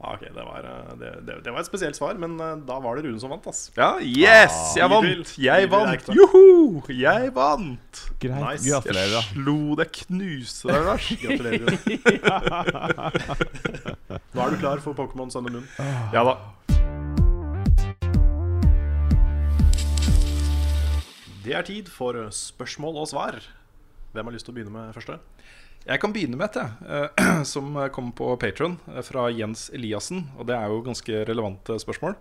Ah, ok, det var, eh, det, det, det var et spesielt svar, men eh, da var det Rune som vant. ass Ja, yes! Jeg vant! Jeg vant! Joho! Jeg vant! Greit, Nice. Gratulerer. Jeg slo deg, knuste deg, Lars. Gratulerer. Nå er du klar for Pokémon Sun og Moon. Ja da. Det er tid for spørsmål og svar. Hvem har lyst til å begynne med første? Jeg kan begynne med et, jeg, eh, som kom på Patron fra Jens Eliassen. Og det er jo ganske relevante spørsmål.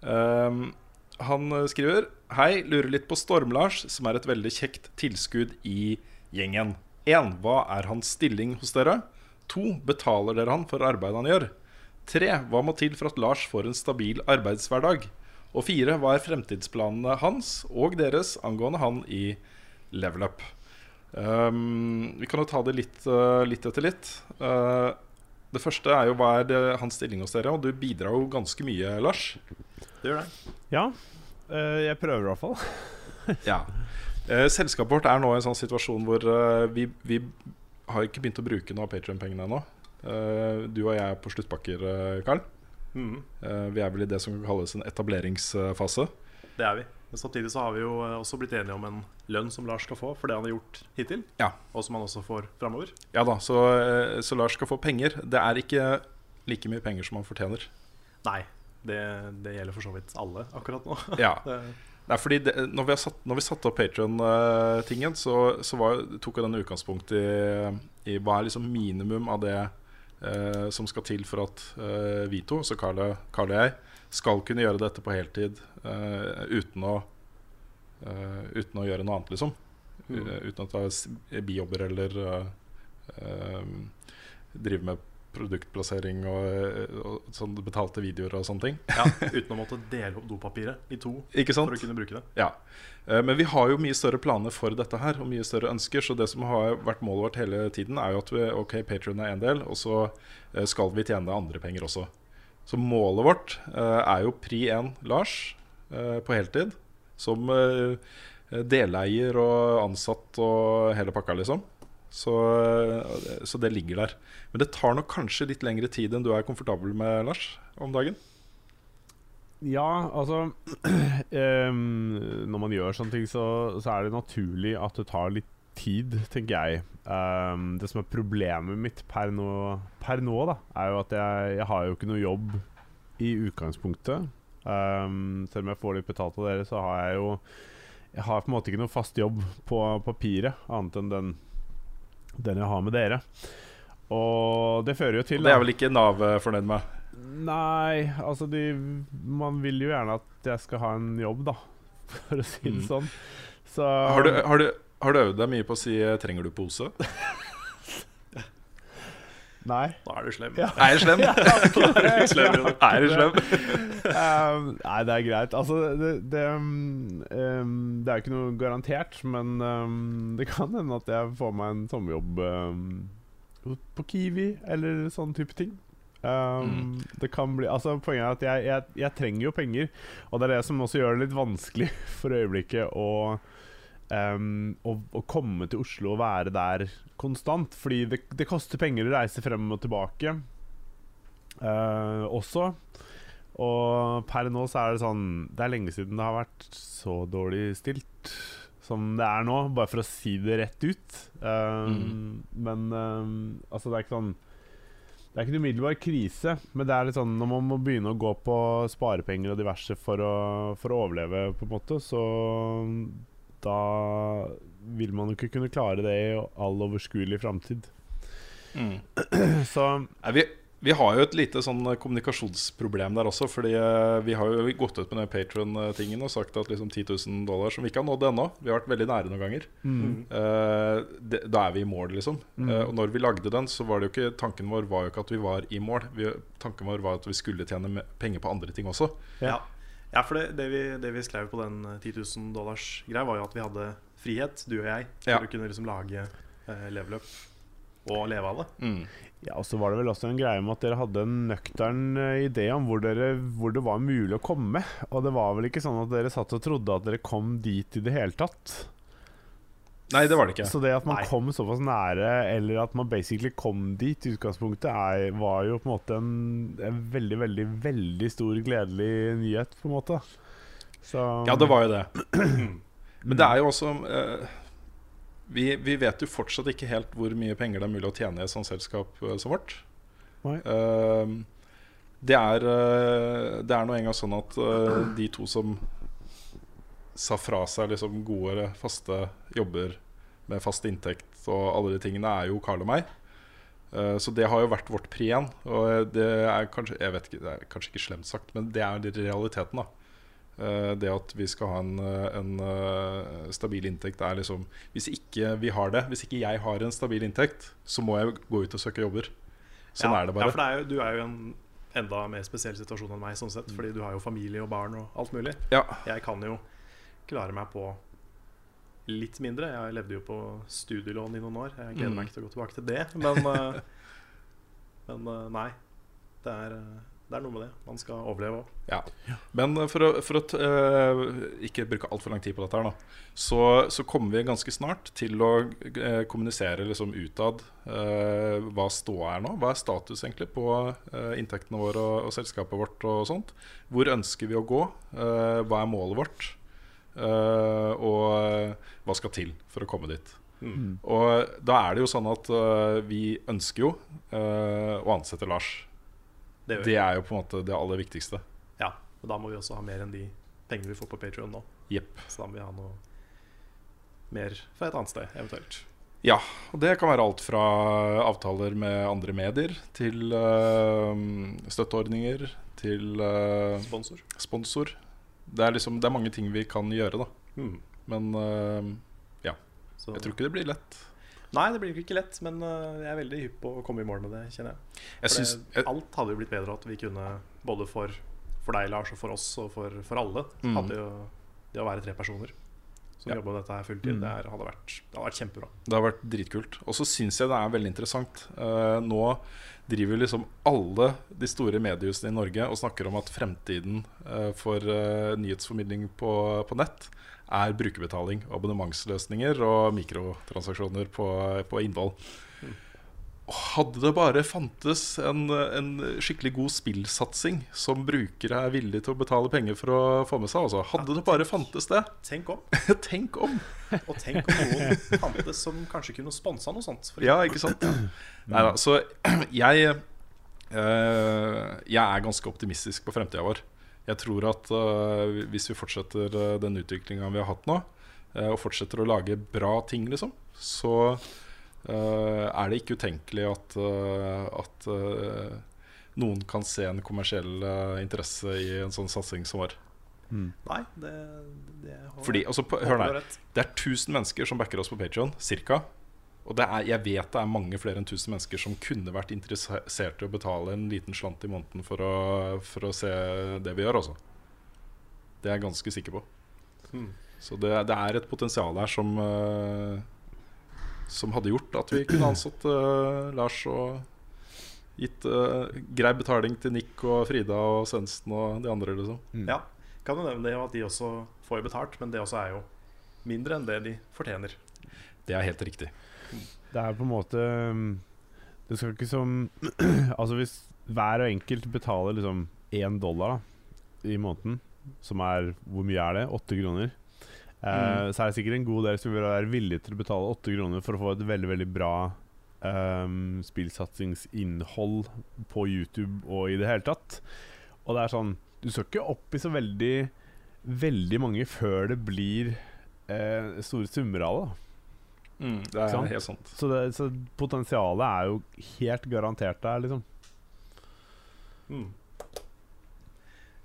Um, han skriver Hei, lurer litt på Storm-Lars, som er et veldig kjekt tilskudd i gjengen. 1. Hva er hans stilling hos dere? 2. Betaler dere han for arbeidet han gjør? 3. Hva må til for at Lars får en stabil arbeidshverdag? Og 4. Hva er fremtidsplanene hans og deres angående han i Level Up? Um, vi kan jo ta det litt, uh, litt etter litt. Uh, det første er jo hva er det, hans stilling hos dere, og du bidrar jo ganske mye, Lars. Det gjør det. Ja. Uh, jeg prøver i hvert fall. Ja. Uh, selskapet vårt er nå i en sånn situasjon hvor uh, vi, vi har ikke begynt å bruke noe av Patrion-pengene ennå. Uh, du og jeg er på sluttpakker, Karl. Mhm, Uh, vi er vel i det som kalles en etableringsfase. det er vi. Men samtidig så har vi jo eh, også blitt enige om en lønn som Lars skal få for det han har gjort hittil. Ja. Og som han også får framover. Ja da, så, eh, så Lars skal få penger. Det er ikke like mye penger som han fortjener. Nei, det, det gjelder for så vidt alle akkurat nå. Ja. det, Nei, fordi det, når, vi satt, når vi satte opp Patron-tingen, så, så var, tok jo den utgangspunkt i, i hva er liksom minimum av det eh, som skal til for at eh, vi to, så Carl og jeg, skal kunne gjøre dette på heltid uh, uten, å, uh, uten å gjøre noe annet, liksom. Mm. Uten å ta bijobber eller eh, eh, drive med produktplassering og, og sånn betalte videoer og sånne ting. ja, uten å måtte dele opp dopapiret i to Ikke sant? for å kunne bruke det. Ja. Eh, Men vi har jo mye større planer for dette her, og mye større ønsker. Så det som har vært målet vårt hele tiden, er jo at vi, ok, Patreon er en del, og så eh, skal vi tjene andre penger også. Så målet vårt eh, er jo pri 1 Lars eh, på heltid. Som eh, deleier og ansatt og hele pakka, liksom. Så, så det ligger der. Men det tar nok kanskje litt lengre tid enn du er komfortabel med, Lars, om dagen. Ja, altså um, Når man gjør sånne ting, så, så er det naturlig at det tar litt tid, tenker jeg. Um, det som er problemet mitt per nå, per nå da, er jo at jeg, jeg har jo ikke noe jobb i utgangspunktet. Um, selv om jeg får litt betalt av dere, så har jeg jo Jeg har på en måte ikke noe fast jobb på papiret, annet enn den, den jeg har med dere. Og det fører jo til Det er vel ikke Nav eh, fornøyd med? Nei, altså de, Man vil jo gjerne at jeg skal ha en jobb, da. For å si det Mm. sånn. Så Har du, har, du, har du øvd deg mye på å si eh, 'trenger du pose'? Nei. Da er du slem. Ja. Er jeg slem? Slem, Jon. Er du slem? Um, nei, det er greit. Altså, det, det, um, um, det er jo ikke noe garantert, men um, det kan hende at jeg får meg en sommerjobb um, på Kiwi eller sånn type ting. Um, Det kan bli Altså Poenget er at jeg, jeg, jeg trenger jo penger, og det er det som også gjør det litt vanskelig for øyeblikket å um, å, å komme til Oslo og være der konstant. Fordi det, det koster penger å reise frem og tilbake uh, også. Og per nå så er det sånn Det er lenge siden det har vært så dårlig stilt som det er nå, bare for å si det rett ut. Um, Men um, altså, det er ikke sånn Det er ikke en umiddelbar krise, men det er litt sånn når man må begynne å gå på sparepenger og diverse for å, for å overleve, på en måte, så da vil man jo ikke kunne klare det i all overskuelig framtid. Mm. Så Nei, vi, vi har jo et lite sånn kommunikasjonsproblem der også. Fordi eh, vi har jo gått ut med den Patron-tingen og sagt at liksom 10 000 dollar, som vi ikke har nådd ennå Vi har vært veldig nære noen ganger. Eh, det, da er vi i mål, liksom. Eh, og når vi lagde den, så var det jo ikke tanken vår var jo ikke at vi var i mål. Vi, tanken vår var at vi skulle tjene penger på andre ting også. Ja. Ja, for det, det, vi, det vi skrev på den eh, 10 000 dollars greia, var jo at vi hadde frihet, du og jeg, til Ja. å kunne liksom lage eh, leveløp og leve av det. Mm. Ja, og så var det vel også en greie med at dere hadde en nøktern eh, idé om hvor, dere, hvor det var mulig å komme. Og det var vel ikke sånn at dere satt og trodde at dere kom dit i det hele tatt. Nei, det var det ikke. Så det at man Nei. kom såpass nære, eller at man basically kom dit i utgangspunktet, er, var jo på en måte en, en veldig, veldig, veldig stor gledelig nyhet, på en måte. Så Ja, det var jo det. Men det er jo også uh, vi, vi vet jo fortsatt ikke helt hvor mye penger det er mulig å tjene i et sånt selskap som vårt. Nei. Eh, det er eh, Det er nå engang sånn at uh, de to som sa fra seg liksom gode, faste jobber med fast inntekt og alle de tingene, er jo Carl og meg. Eh, så det har jo vært vårt pri igjen. Og det er kanskje Jeg vet ikke, det er kanskje ikke slemt sagt, men det er realiteten, da. Eh, det at vi skal ha en, en eh, stabil inntekt, er liksom Hvis ikke vi har det, hvis ikke jeg har en stabil inntekt, så må jeg gå ut og søke jobber. Sånn ja, er det bare. Ja, for det er jo, du er jo i en enda mer spesiell situasjon enn meg, sånn sett, fordi du har jo familie og barn og alt mulig. Ja, Jeg kan jo klare meg på litt mindre. Jeg levde jo på studielån i noen år. Jeg gleder Mm. meg ikke til å gå tilbake til det. Men, eh, men eh, nei. Det er, eh, det er noe med det. Man skal overleve òg. Ja. Men for å, for å eh, ikke bruke altfor lang tid på dette, her da så, så kommer vi ganske snart til å kommunisere liksom utad uh, hva ståa er nå. Hva er status egentlig på inntektene våre og, og selskapet vårt og sånt. Hvor ønsker vi å gå? Hva er målet vårt? Eh, og hva skal til for å komme dit. Mm. Og da er det jo sånn at uh, vi ønsker jo uh, å ansette Lars. Det. Det er jo på en måte det aller viktigste. Ja, og da må vi også ha mer enn de pengene vi får på Patreon nå. Yep. Så da må vi ha noe mer fra et annet sted, eventuelt. Ja, og det kan være alt fra avtaler med andre medier til eh, støtteordninger til eh, Sponsor. sponsor. Det er liksom Det er mange ting vi kan gjøre, da. Mm. Men ja Så, jeg tror ikke det blir lett. Nei, det blir ikke lett, men øh, jeg er veldig hypp på å komme i mål med det, kjenner jeg. Jeg synes, det, alt hadde jo blitt bedre at vi kunne, både for, for deg, Lars, og for oss, og for, for alle, Mm. hadde jo det å være tre personer som Ja. jobber med dette her fulltid, Mm. det er, hadde, vært, det hadde vært kjempebra. Det har vært dritkult. Og så syns jeg det er veldig interessant. Uh, nå driver liksom alle de store mediehusene i Norge og snakker om at fremtiden uh, for uh, nyhetsformidling på, på nett er brukerbetaling, abonnementsløsninger og mikrotransaksjoner på, på innhold. Og Hadde det bare fantes en, en skikkelig god spillsatsing som brukere er villige til å betale penger for å få med seg, altså. Hadde det bare fantes det. Tenk om. Tenk om! Og tenk om noen fantes som kanskje kunne sponsa noe sånt. Ja, ikke sant? Neida, så jeg eh, Jeg er ganske optimistisk på fremtida vår. Jeg tror at eh, hvis vi fortsetter eh, den utviklinga vi har hatt nå, eh, og fortsetter å lage bra ting, liksom, så er det ikke utenkelig at, eh, at eh, noen kan se en kommersiell eh, interesse i en sånn satsing som vår. Nei, det, det har- Fordi, altså, på, håper hør rett. Det er 1000 mennesker som backer oss på Patreon, cirka. Og det er, jeg vet det er mange flere enn 1000 mennesker som kunne vært interessert i å betale en liten slant i måneden for å, for å se det vi gjør, altså. Det er jeg ganske sikker på. Mm. Så det, det er et potensial her som eh, Som hadde gjort at vi kunne ansatt uh, Lars og gitt uh, grei betaling til Nick og Frida og Svendsen og de andre, liksom. Ja, kan jo nevne det at de også får betalt, men det også er jo mindre enn det de fortjener. Det er helt riktig. Det er på en måte um, Det skal ikke som Altså hvis hver og enkelt betaler liksom én dollar da, i måneden, som er Hvor mye er det? Åtte kroner? Eh, Så er det sikkert en god del som vil være villige til å betale åtte kroner for å få et veldig veldig bra um, spillsatsingsinnhold på YouTube og i det hele tatt. Og det er sånn Du skal ikke opp i så veldig Veldig mange før det blir uh, store summer av det. Mm, det er sant? helt sant. Så, det, så potensialet er jo helt garantert der, liksom. Mm.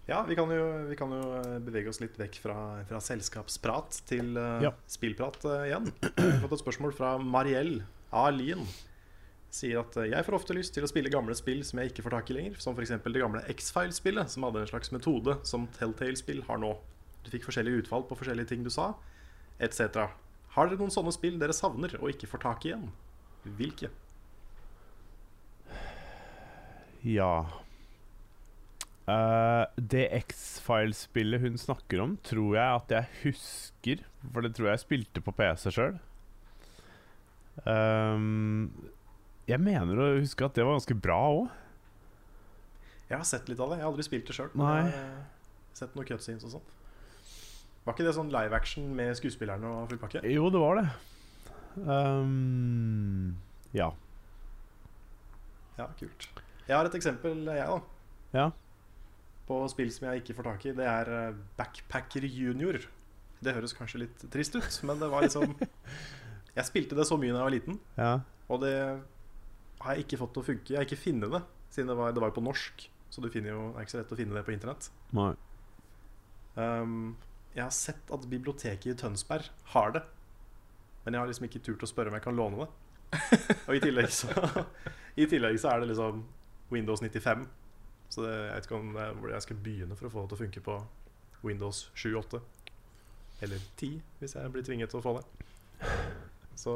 Ja, vi kan, jo, vi kan jo eh, bevege oss litt vekk fra, fra selskapsprat til uh, Ja. spillprat uh, igjen. Jeg har fått et spørsmål fra Mariell Alien. Sier at jeg får ofte lyst til å spille gamle spill som jeg ikke får tak i lenger. Som f.eks. det gamle X-File-spillet, som hadde en slags metode som Telltale-spill har nå. Du fikk forskjellige utfall på forskjellige ting du sa, etc. Har dere noen sånne spill dere savner og ikke får tak i igjen? Hvilke? Ja Eh, Det X-Files-spillet hun snakker om, tror jeg at jeg husker. For det tror jeg jeg spilte på PC sjøl. jeg mener å huske at det var ganske bra òg. Jeg har sett litt av det. Jeg har aldri spilt det sjøl. Eh, sett noen cutscenes og sånt. Var ikke det sånn live action med skuespillerne og full pakke? Jo, det var det. Um, ja. Ja, kult. Jeg har et eksempel, jeg, da. Ja. På spill som jeg ikke får tak i. Det er eh, Backpacker Junior. Det høres kanskje litt trist ut, men det var liksom Jeg spilte det så mye da jeg var liten, ja. og det har jeg ikke fått til å funke. Jeg har ikke funnet det, siden det var, det var jo på norsk. Så du finner jo, det er ikke så lett å finne det på internett. Nei. Um, jeg har sett at biblioteket i Tønsberg har det. Men jeg har liksom ikke turt å spørre om jeg kan låne det. Og i tillegg så, i tillegg så er det liksom Windows 95. Så det, jeg vet ikke om det er hvor jeg skal begynne for å få det til å funke på Windows 7, 8 Eller 10, hvis jeg blir tvinget til å få det. Så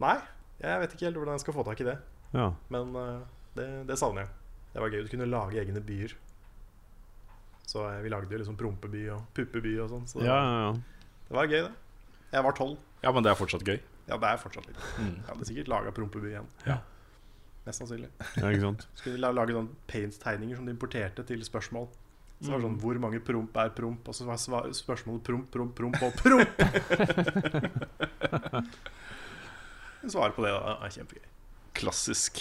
Nei, jeg vet ikke helt hvordan jeg skal få tak i det. Ja. Men eh, det, det savner jeg. Det var gøy. Du kunne lage egne byer. Så eh, vi lagde jo liksom Prompeby og Puppeby og sånn. Så ja, ja, ja. det var gøy, det. Jeg var tolv. Ja, men det er fortsatt gøy. Ja, det er fortsatt litt. Jeg hadde sikkert laga Prompeby igjen. Ja. Mest sannsynlig. ja ikke sant? Skulle la- lage sånn paint-tegninger som de importerte til spørsmål. Så det var sånn Hvor mange promp er promp? Og så var spørsmålet promp, promp, promp og promp! Svaret på det da, er kjempegøy. Klassisk.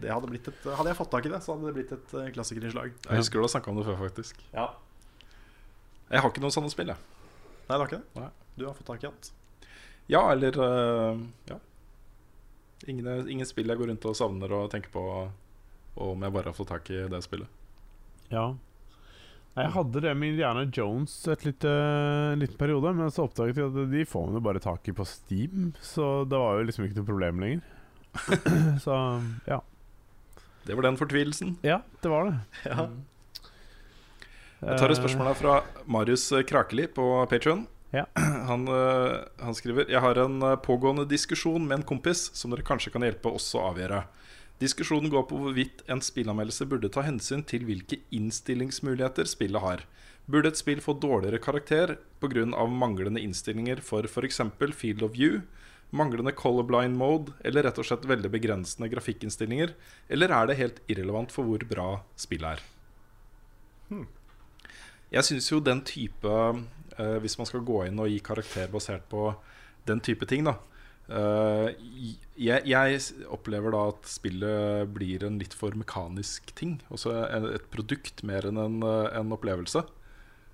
Det hadde, blitt et, hadde jeg fått tak i det, så hadde det blitt et eh, klassikerinnslag. Jeg husker du har snakka om det før, faktisk. Ja. Jeg har ikke noen sånne spill, jeg. Nei, det har ikke det? Nei. Du har fått tak i alt? Ja, eller uh, Ja. Ingen, ingen spill jeg går rundt og savner og tenker på om jeg bare har fått tak i det spillet. Ja. Jeg hadde det med Indiana Jones et lite, en liten periode, men så oppdaget jeg at de får man jo bare tak i på Steam, så det var jo liksom ikke noe problem lenger. så ja. Det var den fortvilelsen. Ja, det var det. Ja. Jeg tar et spørsmål fra Marius Krakeli på Patreon. Ja. Han, øh, han skriver Jeg har en øh, pågående diskusjon med en kompis som dere kanskje kan hjelpe oss å avgjøre. Diskusjonen går på hvorvidt en spillanmeldelse burde ta hensyn til hvilke innstillingsmuligheter spillet har. Burde et spill få dårligere karakter pga. manglende innstillinger for f.eks. field of view, manglende colorblind mode eller rett og slett veldig begrensende grafikkinnstillinger? Eller er det helt irrelevant for hvor bra spillet er? Jeg syns jo den type eh, Hvis man skal gå inn og gi karakter basert på den type ting, da Uh, jeg, jeg opplever da at spillet blir en litt for mekanisk ting. Også et produkt mer enn en, eh, en opplevelse.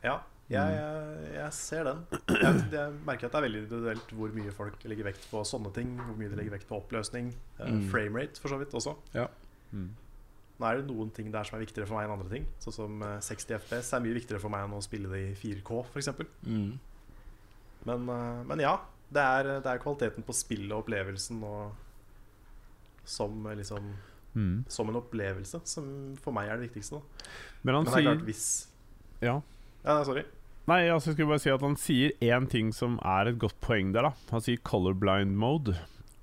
Ja, jeg, jeg, jeg ser den. Jeg, jeg merker at det er veldig individuelt hvor mye folk legger vekt på sånne ting. Hvor mye de legger vekt på oppløsning. Uh, Mm. Framerate, for så vidt, også. Ja. Nå er det noen ting der som er viktigere for meg enn andre ting. Sånn som eh, 60 FPS er mye viktigere for meg enn å spille det i 4K, f.eks. Mm. Men, eh, men ja, det er, det er kvaliteten på spillet og opplevelsen og som eh, liksom Mm. Som en opplevelse som for meg er det viktigste. Da. Men han Men det er klart, hvis Ja. Ja, sorry. Nei, altså, jeg skulle bare si at han sier én ting som er et godt poeng der. da Han sier colorblind mode.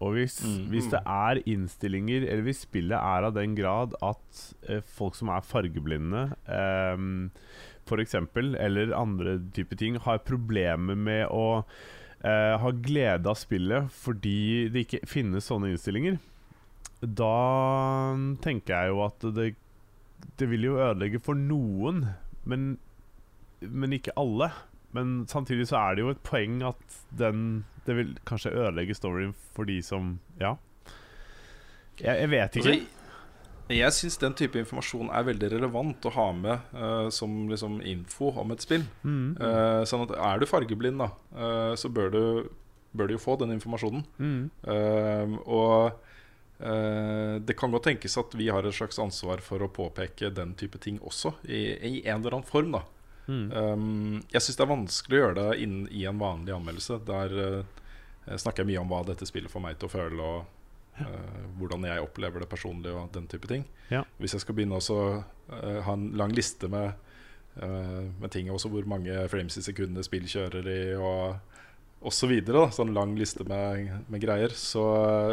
Og hvis, Mm. hvis det er innstillinger, eller hvis spillet er av den grad at eh, folk som er fargeblinde, eh, f.eks., eller andre typer ting, har problemer med å eh, ha glede av spillet fordi det ikke finnes sånne innstillinger, da tenker jeg jo at det, det vil jo ødelegge for noen, men men ikke alle. Men samtidig så er det jo et poeng at den Det vil kanskje ødelegge storyen for de som Ja. Jeg, jeg vet ikke. Altså, jeg syns den type informasjon er veldig relevant å ha med uh, som liksom info om et spill. Mm, Uh, sånn at Er du fargeblind, da, uh, så bør du, bør du jo få den informasjonen. mm, og det kan godt tenkes at vi har et slags ansvar for å påpeke den type ting også, i, i en eller annen form. da mm, Um, jeg syns det er vanskelig å gjøre det inn i en vanlig anmeldelse. Der uh, snakker jeg mye om hva dette spillet får meg til å føle, og uh, hvordan jeg opplever det personlig, og den type ting. Ja. Hvis jeg skal begynne å uh, ha en lang liste med, med ting, også hvor mange frames i sekundet spill kjører i, og osv., så sånn lang liste med, med greier, så,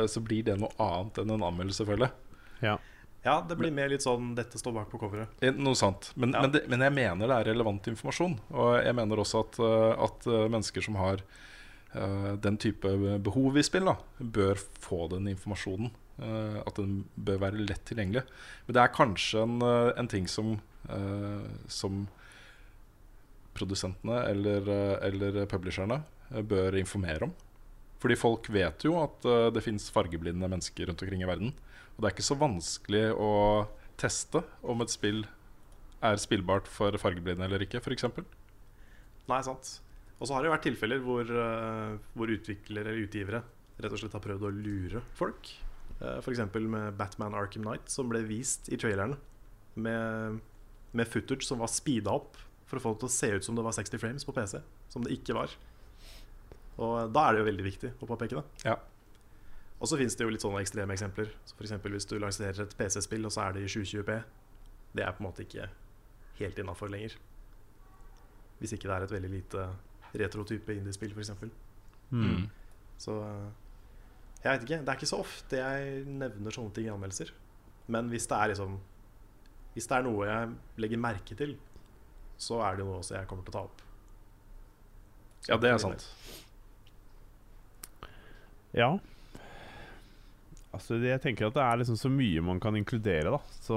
så blir det noe annet enn en anmeldelse, føler jeg. ja. Ja, det blir mer litt sånn 'dette står bak på coveret'. Noe sant. Men, Ja. men, det, men jeg mener det er relevant informasjon. Og jeg mener også at, eh, at eh, mennesker som har uh, den type behov i spill, da, bør få den informasjonen. Uh, at den bør være lett tilgjengelig. Men det er kanskje en, en ting som, uh, som produsentene eller, eller publisherne bør informere om. Fordi folk vet jo at det fins fargeblinde mennesker rundt omkring i verden. Og det er ikke så vanskelig å teste om et spill er spillbart for fargeblinde eller ikke, f.eks. Nei, sant. Og så har det jo vært tilfeller hvor, eh, hvor utviklere eller utgivere rett og slett har prøvd å lure folk. Uh, F.eks. med Batman Arkham Knight, som ble vist i trailerne med, med footage som var speeda opp for å få det til å se ut som det var 60 frames på PC, som det ikke var. Og da er det jo veldig viktig å påpeke det. Ja. Og så fins det jo litt sånne ekstreme eksempler. Så for eksempel hvis du lanserer et PC-spill, og så er det i 720P. Det er på en måte ikke helt innafor lenger. Hvis ikke det er et veldig lite retrotype indiespill, f.eks. Mm. Så eh, jeg vet ikke. Det er ikke så ofte jeg nevner sånne ting i anmeldelser. Men hvis det er liksom Hvis det er noe jeg legger merke til, så er det jo noe også jeg kommer til å ta opp. ja, det er sant. ja. Altså, jeg tenker at det er liksom så mye man kan inkludere, da. Så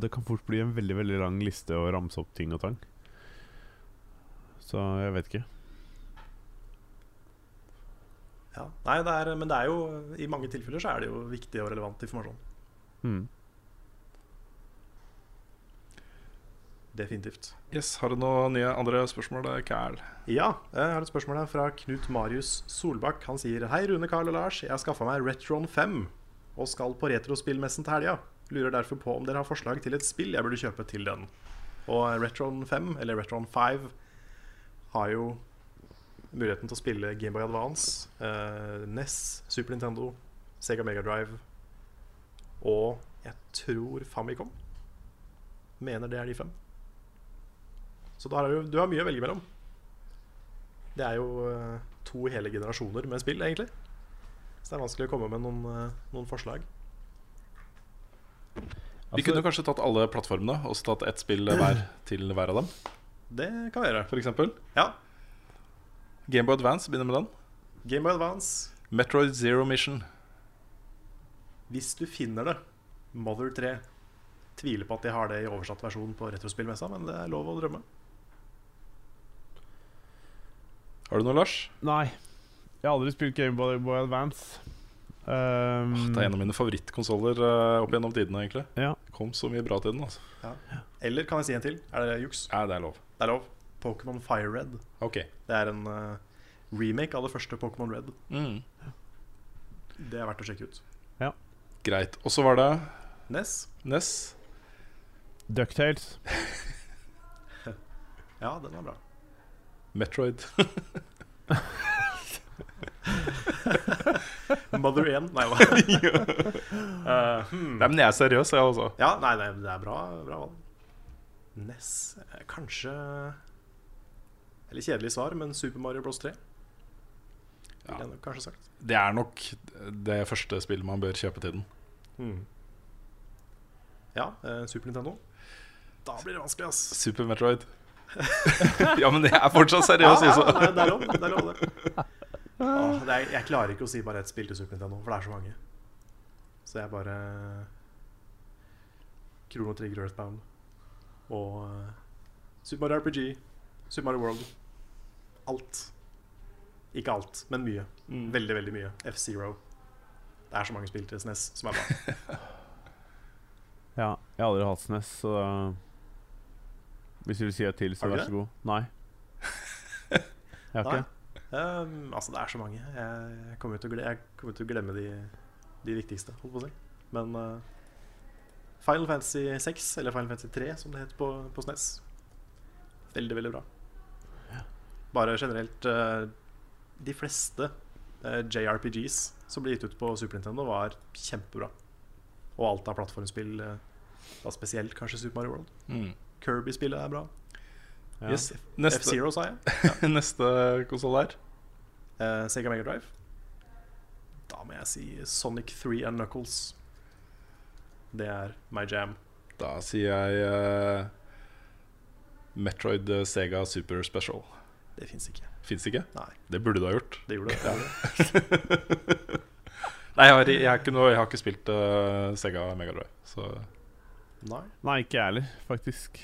det kan fort bli en veldig veldig lang liste å ramse opp ting og tang. Så jeg vet ikke. Ja. Nei, det er, men det er jo i mange tilfeller så er det jo viktig og relevant informasjon. Mm. Definitivt. Yes, Har du noen nye andre spørsmål, Carl? Ja, jeg har et spørsmål her fra Knut Marius Solbakk. Han sier Hei, Rune, Carl og Lars. Jeg har skaffa meg Retron 5 og skal på retrospillmessen til helga. Lurer derfor på om dere har forslag til et spill jeg burde kjøpe til den. Og Retron 5, eller Retron 5, har jo muligheten til å spille Gameboy Advance, eh, NES, Super Nintendo, Sega Megadrive og jeg tror Famicom. Mener det er de fem. Så da har du, du har mye å velge mellom. Det er jo eh, to hele generasjoner med spill, egentlig. Så det er vanskelig å komme med noen, eh, noen forslag. Vi kunne kanskje tatt alle plattformene og så tatt ett spill hver til hver av dem. Det kan vi gjøre. For eksempel. Ja. Gameboy Advance begynner med den. Gameboy Advance. Metroid Zero Mission. Hvis du finner det, Mother 3 Tviler på at de har det i oversatt versjon på retrospillmessa, men det er lov å drømme. Har du noe, Lars? Nei. Jeg har aldri spilt Gameboy Boy Advance. Um, oh, det er en av mine favorittkonsoller uh, opp gjennom tidene. egentlig Ja. Kom så mye bra til den. altså Ja. Eller kan jeg si en til? Er det juks? Ja, det er lov. Det er lov. Pokémon Fire Red. Okay. Det er en uh, remake av det første Pokémon Red. mm. Det er verdt å sjekke ut. Ja. Greit. Og så var det Ness. Ness. Ducktales. Ja, den var bra. Metroid. Mother 1. Nei, hva? uh, hmm. Nei, men jeg er seriøs, jeg også. Ja, nei, nei, det er bra, bra valg. NES eh, Kanskje Eller kjedelig svar, men Super Mario Bros 3. Ja. Det er nok det første spillet man bør kjøpe til den. Hmm. Ja, eh, Super Nintendo. Da blir det vanskelig, ass. Super Metroid. ja, men jeg er fortsatt Ja, seriøs, ja, altså. nei, det er lov, det. Er lov, det. Åh, det er, jeg klarer ikke å si bare ett spill til Super Nintendo, for det er så mange. Så jeg bare Krono Trigger Earthbound og eh, Super Mario RPG, Super Mario World. Alt. Ikke alt, men mye. Veldig, veldig mye. F-Zero. Det er så mange spill til SNES som er bra. Ja, jeg har aldri hatt SNES, så da Hvis du vil si et til, så vær det? så god. Nei. Jeg har ikke. Um, altså, det er så mange. Jeg, kommer til å glemme, til å glemme de, de viktigste, holdt på å si. Men uh, Final Fantasy 6, eller Final Fantasy 3, som det het på, på SNES. Veldig, veldig bra. Bare generelt uh, De fleste uh, JRPGs som ble gitt ut på Super Nintendo, var kjempebra. Og alt av plattformspill, da spesielt kanskje Super Mario World. Mm. Kirby-spillet er bra. Ja. Yes. Neste, F-Zero, sa jeg. neste konsoll er uh, Sega Mega Drive. Da må jeg si Sonic 3 and Knuckles. Det er my jam. Da sier jeg uh, Metroid eh, Sega Super Special. Det fins ikke. Fins ikke? Nei, Det burde du ha gjort. det gjorde det. Nei, jeg har, jeg har, ikke, noe, jeg har ikke spilt uh, Sega Megadrive. Så Nei. Nei, ikke jeg heller, faktisk.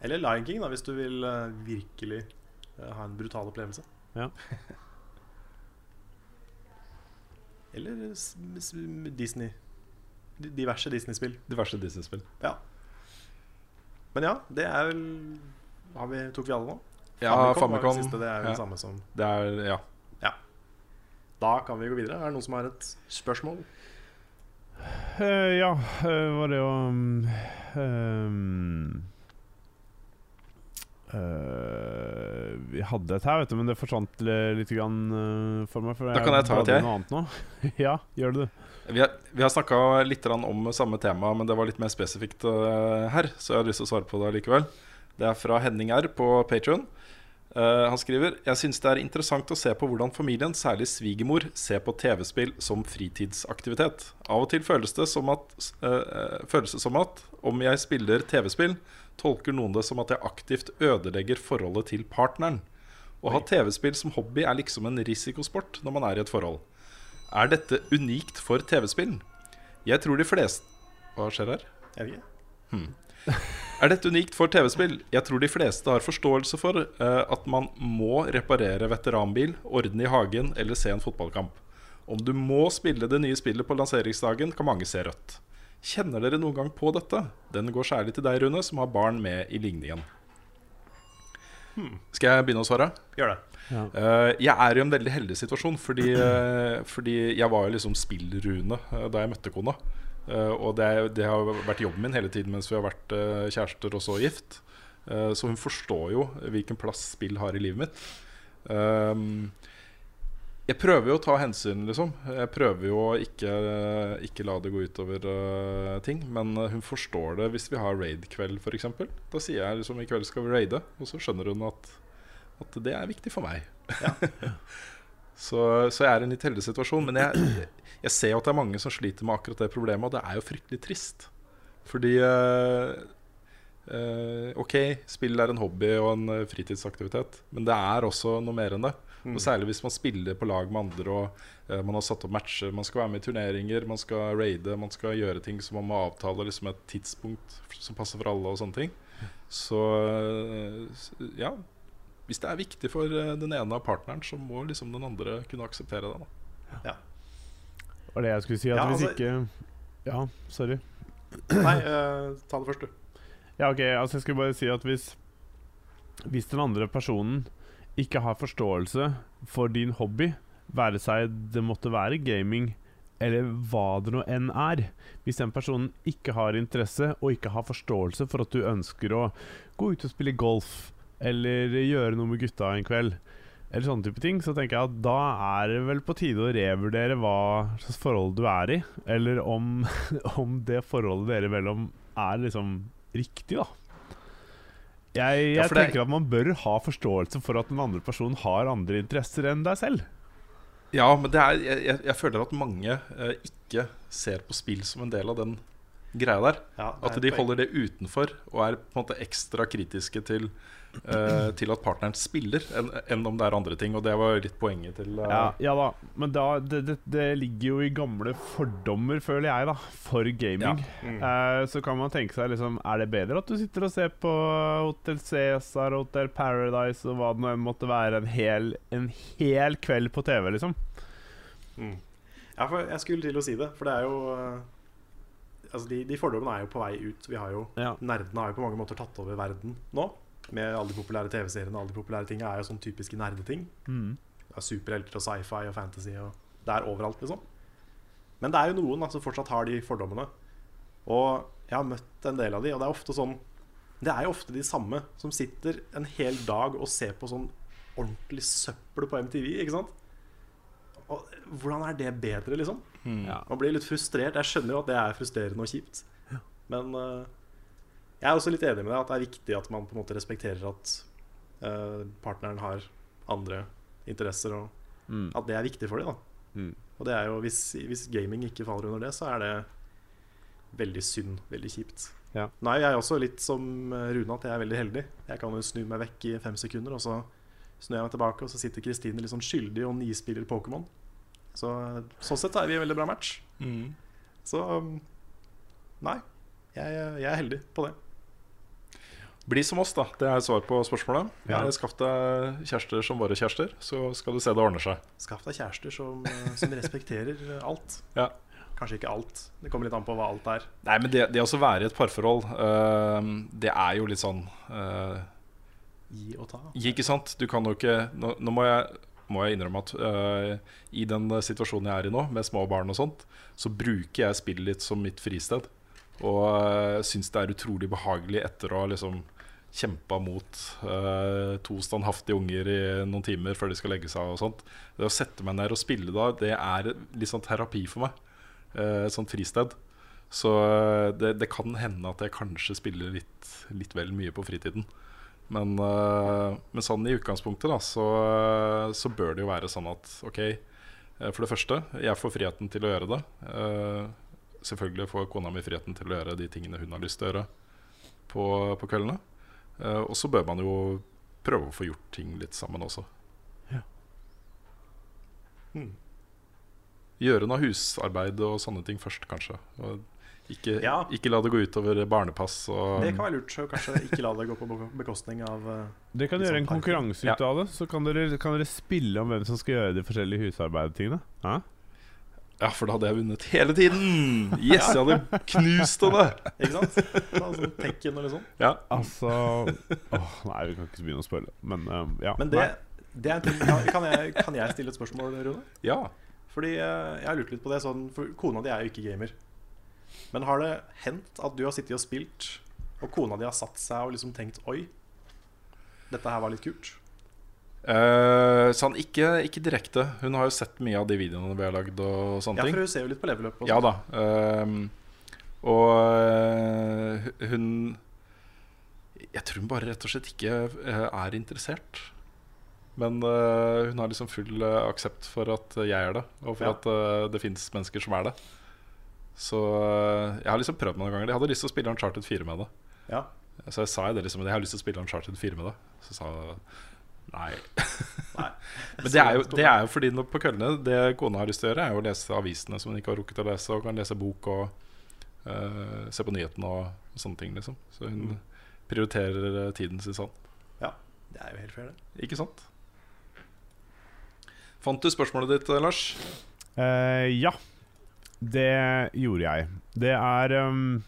Eller Lion King, da, hvis du vil eh, virkelig eh, ha en brutal opplevelse. Ja. Eller s- s- Disney. Di- Diverse Disney-spill. diverse Disney-spill. Ja. Men ja, det er vel har vi, Tok vi alle nå? Ja, var Famicom. det siste. Det er jo Ja. det samme som Det er Ja. Da kan vi gå videre. Er det noen som har et spørsmål? Eh, ja, eh, var det jo um, um, eh, Vi hadde et her, vet du, men det forsvant litt grann, uh, for meg. For Da kan jeg ta et, jeg. ja, gjør det, du. Vi har, vi har snakka litt om samme tema, men det var litt mer spesifikt uh, her. Så jeg har lyst til å svare på det likevel. Det er fra Henning R på Patrion. han skriver Jeg syns det er interessant å se på hvordan familien, særlig svigermor, ser på TV-spill som fritidsaktivitet. Av og til føles det som at, føles det som at om jeg spiller TV-spill, tolker noen det som at jeg aktivt ødelegger forholdet til partneren. Å ha TV-spill som hobby er liksom en risikosport når man er i et forhold. Er dette unikt for TV-spill? Jeg tror de fleste Hva skjer her? Er, det ikke. Er dette unikt for TV-spill? Jeg tror de fleste har forståelse for uh, at man må reparere veteranbil, ordne i hagen eller se en fotballkamp. Om du må spille det nye spillet på lanseringsdagen, kan mange se rødt. Kjenner dere noen gang på dette? Den går særlig til deg, Rune, som har barn med i ligningen. Skal jeg begynne å svare? Gjør det. Eh, jeg er i en veldig heldig situasjon, fordi, eh, fordi jeg var jo liksom spillrune uh, da jeg møtte kona. Eh, og det, det har vært jobben min hele tiden mens vi har vært eh, kjærester og så gift. Eh, så hun forstår jo hvilken plass spill har i livet mitt. Um, jeg prøver jo å ta hensyn, liksom. Jeg prøver jo å ikke, ikke la det gå utover uh, ting. Men eh, hun forstår det hvis vi har raid-kveld, f.eks. Da sier jeg liksom i kveld skal vi raide, og så skjønner hun at, at det er viktig for meg. så, så jeg er i en litt heldig situasjon. Men jeg, jeg ser jo at det er mange som sliter med akkurat det problemet, og det er jo fryktelig trist. Fordi uh, uh, Ok, spill er en hobby og en eh, fritidsaktivitet, men det er også noe mer enn det. Og Særlig hvis man spiller på lag med andre og eh, man har satt opp matcher. Man skal være med i turneringer, man skal raide, man skal gjøre ting som man må avtale liksom et tidspunkt som passer for alle. og sånne ting Så eh, ja, hvis det er viktig for eh, den ene av partneren, så må liksom den andre kunne akseptere det. Da. var det jeg skulle si. At Ja, hvis altså- ikke Ja, sorry. Nei, uh, ta det først, du. Ja, ok, altså jeg skulle bare si at hvis Hvis den andre personen ikke har forståelse for din hobby, være seg det måtte være gaming eller hva det nå enn er Hvis den personen ikke har interesse og ikke har forståelse for at du ønsker å gå ut og spille golf eller gjøre noe med gutta en kveld, eller sånne type ting, så tenker jeg at da er det vel på tide å revurdere hva slags forhold du er i, eller om, om det forholdet dere imellom er liksom riktig, da. Jeg, jeg Ja, tenker at man bør ha forståelse for at den andre personen har andre interesser enn deg selv. Ja, men det er, jeg, jeg, føler at mange eh, ikke ser på spill som en del av den greia der. Ja, At de holder det utenfor og er på en måte ekstra kritiske til, eh, til at partneren spiller, enn en om det er andre ting. Og det var litt poenget til eh, Ja, ja da, men da, det, det, det ligger jo i gamle fordommer, føler jeg, da, for gaming. Mm. Eh, så kan man tenke seg liksom Er det bedre at du sitter og ser på Hotel Cæsar, Hotel Paradise og hva det nå enn måtte være, en hel, en hel kveld på TV, liksom? Ja, for jeg skulle til å si det, for det er jo eh, Altså, de, de fordommene er jo på vei ut. Vi har jo Ja. Nerdene har jo på mange måter tatt over verden nå. Med alle de populære TV-seriene og alle de populære tingene er jo sånn typiske nerdeting. Mm. Det er superhelter og sci-fi og fantasy og Det er overalt, liksom. Men det er jo noen da, som fortsatt har de fordommene. Og jeg har møtt en del av de, og det er ofte sånn Det er jo ofte de samme som sitter en hel dag og ser på sånn ordentlig søppel på MTV, ikke sant? Og hvordan er det bedre, liksom? Mm. Man blir litt frustrert. Jeg skjønner jo at det er frustrerende og kjipt. Men eh, jeg er også litt enig med deg at det er viktig at man på en måte respekterer at uh, partneren har andre interesser, og Mm. at det er viktig for dem. Da. Mm. Og det er jo, hvis, hvis gaming ikke faller under det, så er det veldig synd. Veldig kjipt. Ja. jeg er også litt som eh, Rune, at jeg er veldig heldig. Jeg kan jo snu meg vekk i fem sekunder, og så snur jeg meg tilbake, og så sitter Kristine litt sånn skyldig og nispiller Pokémon. Så sånn sett er vi en veldig bra match. mm. Så nei, jeg, jeg er heldig på det. Bli som oss, da. Det er svar på spørsmålet. Ja. Eh, Skaff deg kjærester som våre kjærester, så skal du se det ordner seg. Skaff deg kjærester som, eh, som respekterer eh, alt. Ja. Kanskje ikke alt. Det kommer litt an på hva alt er. Nei, men det, det å være i et parforhold, uh, det er jo litt sånn uh, Gi og ta. Ikke sant? Du kan jo ikke Nå, nå må, jeg, må jeg innrømme at uh, i den situasjonen jeg er i nå, med små barn og sånt, så bruker jeg spillet litt som mitt fristed. Og uh, syns det er utrolig behagelig etter å ha liksom kjempa mot uh, to standhaftige unger i noen timer før de skal legge seg og sånt. Det å sette meg ned og spille da, det er litt sånn terapi for meg. Uh, sånt fristed. Så det, det kan hende at jeg kanskje spiller litt, litt vel mye på fritiden. Men, uh, men sånn i utgangspunktet da, så, så bør det jo være sånn at ok, for det første, jeg får friheten til å gjøre det. Eh, selvfølgelig får kona mi friheten til å gjøre de tingene hun har lyst til å gjøre på, på kveldene. Uh, og så bør man jo prøve å få gjort ting litt sammen også. Hmm. gjøre noe husarbeid og sånne ting først, kanskje. Og ikke, Ja. ikke la det gå utover barnepass og Det kan være lurt, så kanskje ikke la det gå på bekostning av uh, Dere kan gjøre en konkurranse ut av det. Så kan dere, kan dere spille om hvem som skal gjøre de forskjellige husarbeidstingene. Hæ? Ja, for da hadde jeg vunnet hele tiden! Yes, jeg hadde knust henne! Ikke sant? Ta sånn Tekken og liksom. Ja. Altså Åh, Nei, vi kan ikke begynne å spørre. Men uh, ja. Men det, det er en ting kan- kan jeg, kan jeg stille et spørsmål, Rune? ja. Fordi uh, jeg har lurt litt på det sånn For kona di er jo ikke gamer. Men har det hendt at du har sittet og spilt, og kona di har satt seg og liksom tenkt Oi, dette her var litt kult? Eh, sånn, ikke, ikke direkte. Hun har jo sett mye av de videoene vi har lagd. Og sånne ting Ja, for hun ser jo litt på level up. Ja da. Uh, og uh, hun Jeg tror hun bare rett og slett ikke eh, er interessert. Men hun har liksom full aksept for at jeg er det, og for Ja. at det fins mennesker som er det. Så jeg har liksom prøvd meg noen ganger. Jeg hadde lyst til å spille Uncharted 4 med det. Ja. Så jeg sa det liksom Jeg har lyst til å spille Uncharted 4 med det. Så sa hun nei. Nei. Men det er, jo, det er jo fordi nå på kveldene Det kona har lyst til å gjøre, er jo å lese avisene som hun ikke har rukket å lese, og kan lese bok og uh, se på nyhetene og sånne ting, liksom. Så hun prioriterer eh, tiden sin sånn. ja. Det er jo helt fair, det. Ikke sant? Fant du spørsmålet ditt, eh, Lars? Uh, ja, det gjorde jeg. Det er um,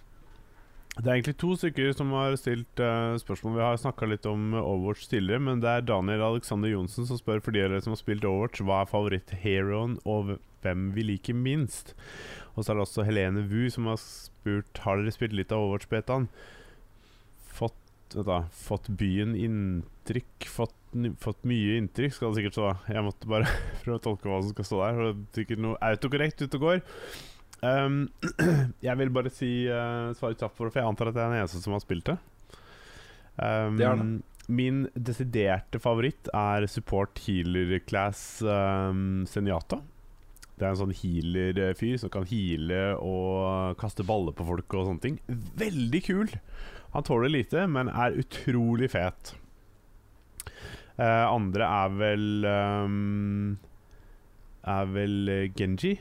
Det er egentlig to stykker som har stilt uh, spørsmål. Vi har snakka litt om Overwatch tidligere, men det er Daniel Alexander Johnsen som spør for de dere som har spilt Overwatch, hva er favoritt-heroen, og hvem vi liker minst? Og så er det også Helene Wu som har spurt Har dere spilt litt av Overwatch-betaen. Fått, fått byen inntrykk Fått, fått mye inntrykk, skal det sikkert stå. Jeg måtte bare prøve å tolke hva som skal stå der. Det er sikkert noe autokorrekt ute og går. Um, jeg vil bare si uh, svare kjapt for det, for jeg antar at jeg er den eneste som har spilt det. Um, Det det. Min desiderte favoritt er support healer class um, Senjata. Det er en sånn healer-fyr som kan heale og kaste baller på folk og sånne ting. Veldig kul! Han tåler lite, men er utrolig fet. Uh, andre er vel um, Er vel Genji.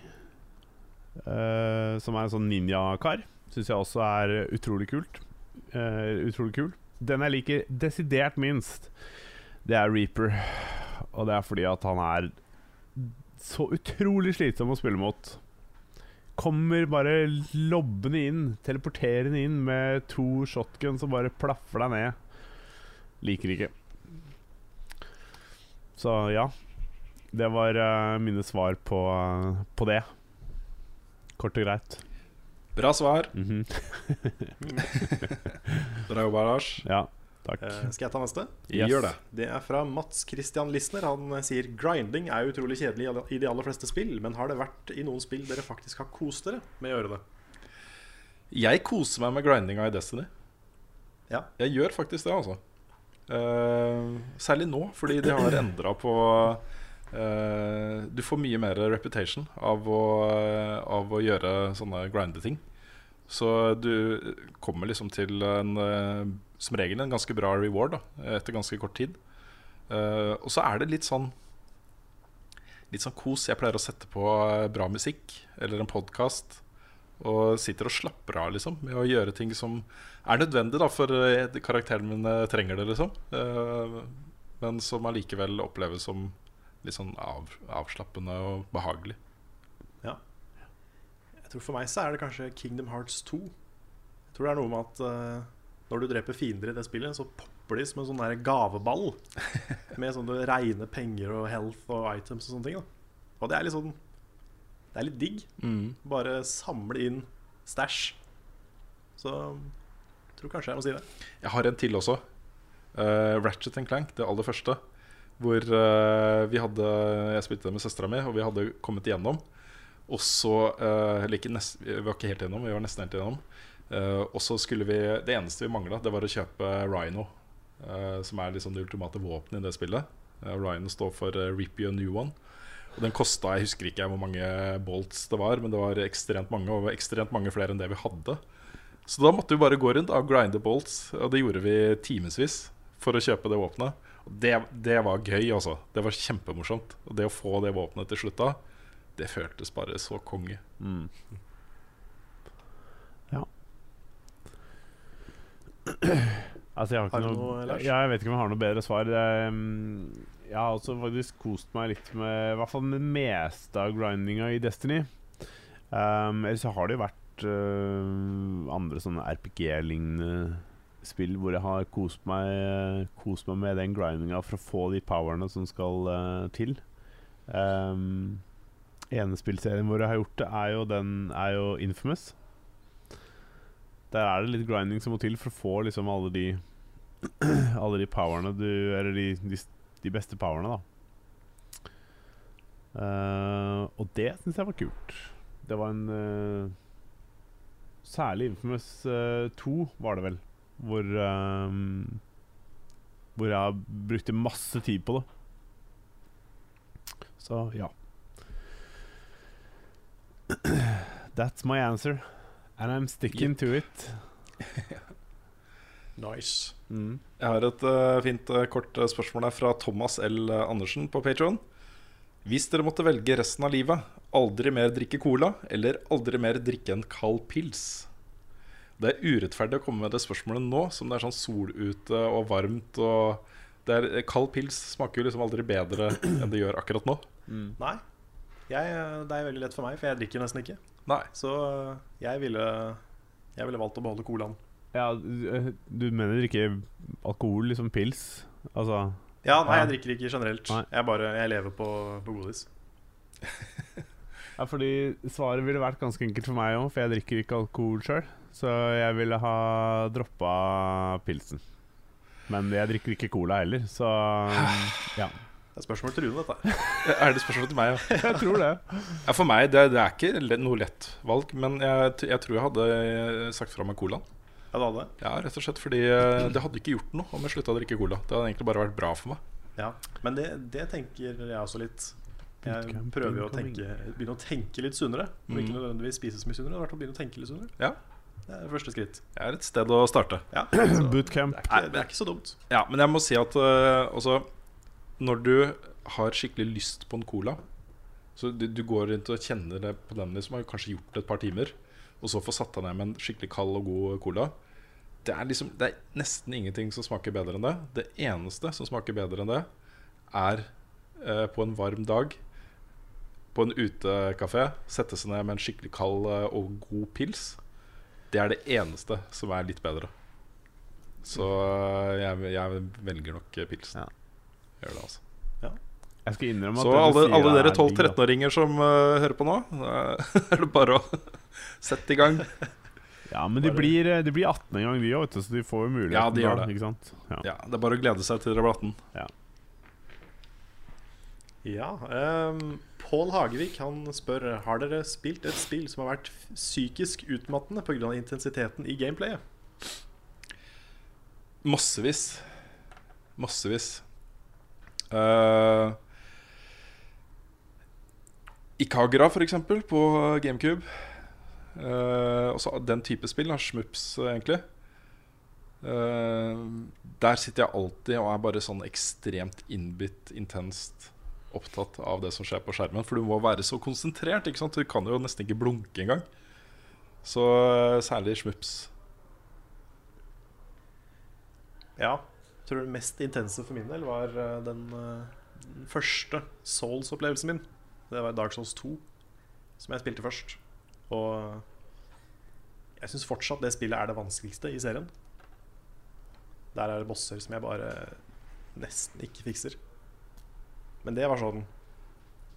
Eh, som er en sånn ninjakar. Syns jeg også er utrolig kult. Uh, utrolig kul. Den jeg liker desidert minst, det er Reaper. Og det er fordi at han er så utrolig slitsom å spille mot. Kommer bare lobbende inn, teleporterende inn med to shotguns og bare plaffer deg ned. Liker ikke. Så ja. Det var uh, mine svar på, på det. Kort og greit. Bra svar. Mhm. Bra jobba, Lars. Ja, takk. Eh, skal jeg ta neste? Yes. Gjør det. Det er fra Mats Christian Lissner. Han eh, sier grinding er utrolig kjedelig i de aller fleste spill, men har det vært i noen spill dere faktisk har kost dere med å gjøre det? Jeg koser meg med grindinga i Destiny. Ja. Jeg gjør faktisk det, altså. Uh, særlig nå, fordi de har endra på Du får mye mer reputation av å, av å gjøre sånne grindeting. Så du kommer liksom til en eh, som regel en ganske bra reward da, etter ganske kort tid. Eh, og så er det litt sånn Litt sånn kos. Jeg pleier å sette på eh, bra musikk eller en podkast og sitter og slapper av liksom med å gjøre ting som er nødvendig da for karakterene karakteren min eh, trenger det, liksom. Eh, men som allikevel oppleves som litt sånn av, avslappende og behagelig. Ja. Jeg tror For meg så er det kanskje Kingdom Hearts 2. Jeg tror det er noe med at uh, når du dreper fiender i det spillet, så popper de som en sånn der gaveball. med sånne reine penger og health og items og sånne ting. Da. Og det er litt sånn Det er litt digg. Bare samle inn stæsj. Så jeg tror kanskje jeg må si det. Jeg har en til også. Uh, Ratchet and Clank, det aller første. Hvor uh, vi hadde Jeg spilte med søstera mi, og vi hadde kommet igjennom. Og så uh, Eller ikke nest, vi var ikke helt igjennom, vi var nesten helt igjennom. Uh, og så skulle vi Det eneste vi mangla, det var å kjøpe Rhino. eh, som er liksom det ultimate våpenet i det spillet. Eh, Rhino står for Rip You a New One. Og den kosta Jeg husker ikke hvor mange bolts det var, men det var ekstremt mange. Og ekstremt mange flere enn det vi hadde. Så da måtte vi bare gå rundt og grinde bolts, og det gjorde vi timevis for å kjøpe det våpenet. Og det, det var gøy, altså. Det var kjempemorsomt. Og det å få det våpenet til slutt da, Det føltes bare så konge. Mm. Ja. altså, jeg har ikke Har du noe, noe, Lars? ja, Jeg vet ikke om jeg har noe bedre svar. Det, er, mm, jeg har også faktisk kost meg litt med I hvert fall med det meste av grindinga i Destiny. Um, ellers så har det jo vært uh, andre sånne RPG-lignende spill hvor jeg har kost meg, kost meg med den grindinga for å få de powerne som skal uh, til. Um, Enespillserien hvor jeg har gjort det, er jo, den, er jo Infamous. Der er det litt grinding som må til for å få liksom alle de Alle de powerne du Eller de, de, de beste powerne, da. Uh, og det syns jeg var kult. Det var en uh, Særlig Infamous uh, 2 var det vel, hvor um, Hvor jeg brukte masse tid på det. Så ja. That's my answer. And I'm sticking to it. Nice. Mm. Jeg har et uh, fint uh, kort uh, spørsmål her fra Thomas L. Andersen på Patron. Hvis dere måtte velge resten av livet, aldri mer drikke cola eller aldri mer drikke en kald pils? Det er urettferdig å komme med det spørsmålet nå, som det er sånn sol ute og varmt. Og det er, Kald pils smaker jo liksom aldri bedre enn det gjør akkurat nå. Nei. Jeg, det er veldig lett for meg, for jeg drikker nesten ikke. Nei. Så jeg ville, jeg ville valgt å beholde colaen. Ja, du, mener du mener ikke alkohol, liksom pils? Altså Ja, nei, jeg drikker ikke generelt. Nei. Jeg bare, jeg lever på, på godis. Ja, fordi svaret ville vært ganske enkelt for meg òg, for jeg drikker ikke alkohol sjøl. Så jeg ville ha droppa pilsen. Men jeg drikker ikke cola heller, så ja. Det er spørsmål til Rune, dette. Er det spørsmål til meg, ja? Jeg tror det. ja for meg det, det er ikke noe lett valg, men jeg, jeg tror jeg hadde sagt fra meg colaen. Ja, det hadde. Ja, rett og slett fordi eh, det hadde ikke gjort noe om jeg slutta å drikke cola. Det hadde egentlig bare vært bra for meg. Ja. Men det, det tenker jeg også litt. Jeg prøver jo å tenke, begynne å tenke litt sunnere. Og ikke Mm. nødvendigvis spise så mye sunnere. I vært å begynne å tenke litt sunnere. Ja. Det er første skritt. Det er et sted å starte. Ja, så Bootcamp. det, er ikke, det er ikke så dumt. Ja, Men jeg må si at uh, også når du har skikkelig lyst på en cola Så du, du går rundt og kjenner det på den som har kanskje gjort det et par timer, og så får satt deg ned med en skikkelig kald og god cola. Det er, liksom, det er nesten ingenting som smaker bedre enn det. Det eneste som smaker bedre enn det, er eh, på en varm dag på en utekafé sette seg ned med en skikkelig kald eh, og god pils. Det er det eneste som er litt bedre. Så jeg, jeg velger nok eh, pilsen. Ja. Gjør det, altså. Jeg skal innrømme at Så alle, alle er dere 12-13-åringer som uh, hører på nå, uh, er det bare å sette i gang. Ja, men de blir, eh, de blir 18 en gang, de òg, så de får jo muligheten. Ja, de gjør da, det. Ikke sant? Ja. Ja, Det er bare å glede seg til dere blir 18. Ja, ehm, Pål Hagevik han spør Har dere spilt et spill som har vært psykisk utmattende pga. intensiteten i gameplayet. Massevis. Massevis. Uh, Ikagra, for eksempel, på GameCube. Uh, også den type spill. da, Shmups, egentlig. Uh, der sitter jeg alltid og er bare sånn ekstremt innbitt, intenst opptatt av det som skjer på skjermen. For du må være så konsentrert. ikke sant? Du kan jo nesten ikke blunke engang. Så eh, særlig smups. Ja. Jeg tror det mest intense for min del var eh, den, eh, den første Souls-opplevelsen min. Det var Dark Souls 2, som jeg spilte først. Og jeg syns fortsatt det spillet er det vanskeligste i serien. Der er det bosser som jeg bare nesten ikke fikser. Men det var sånn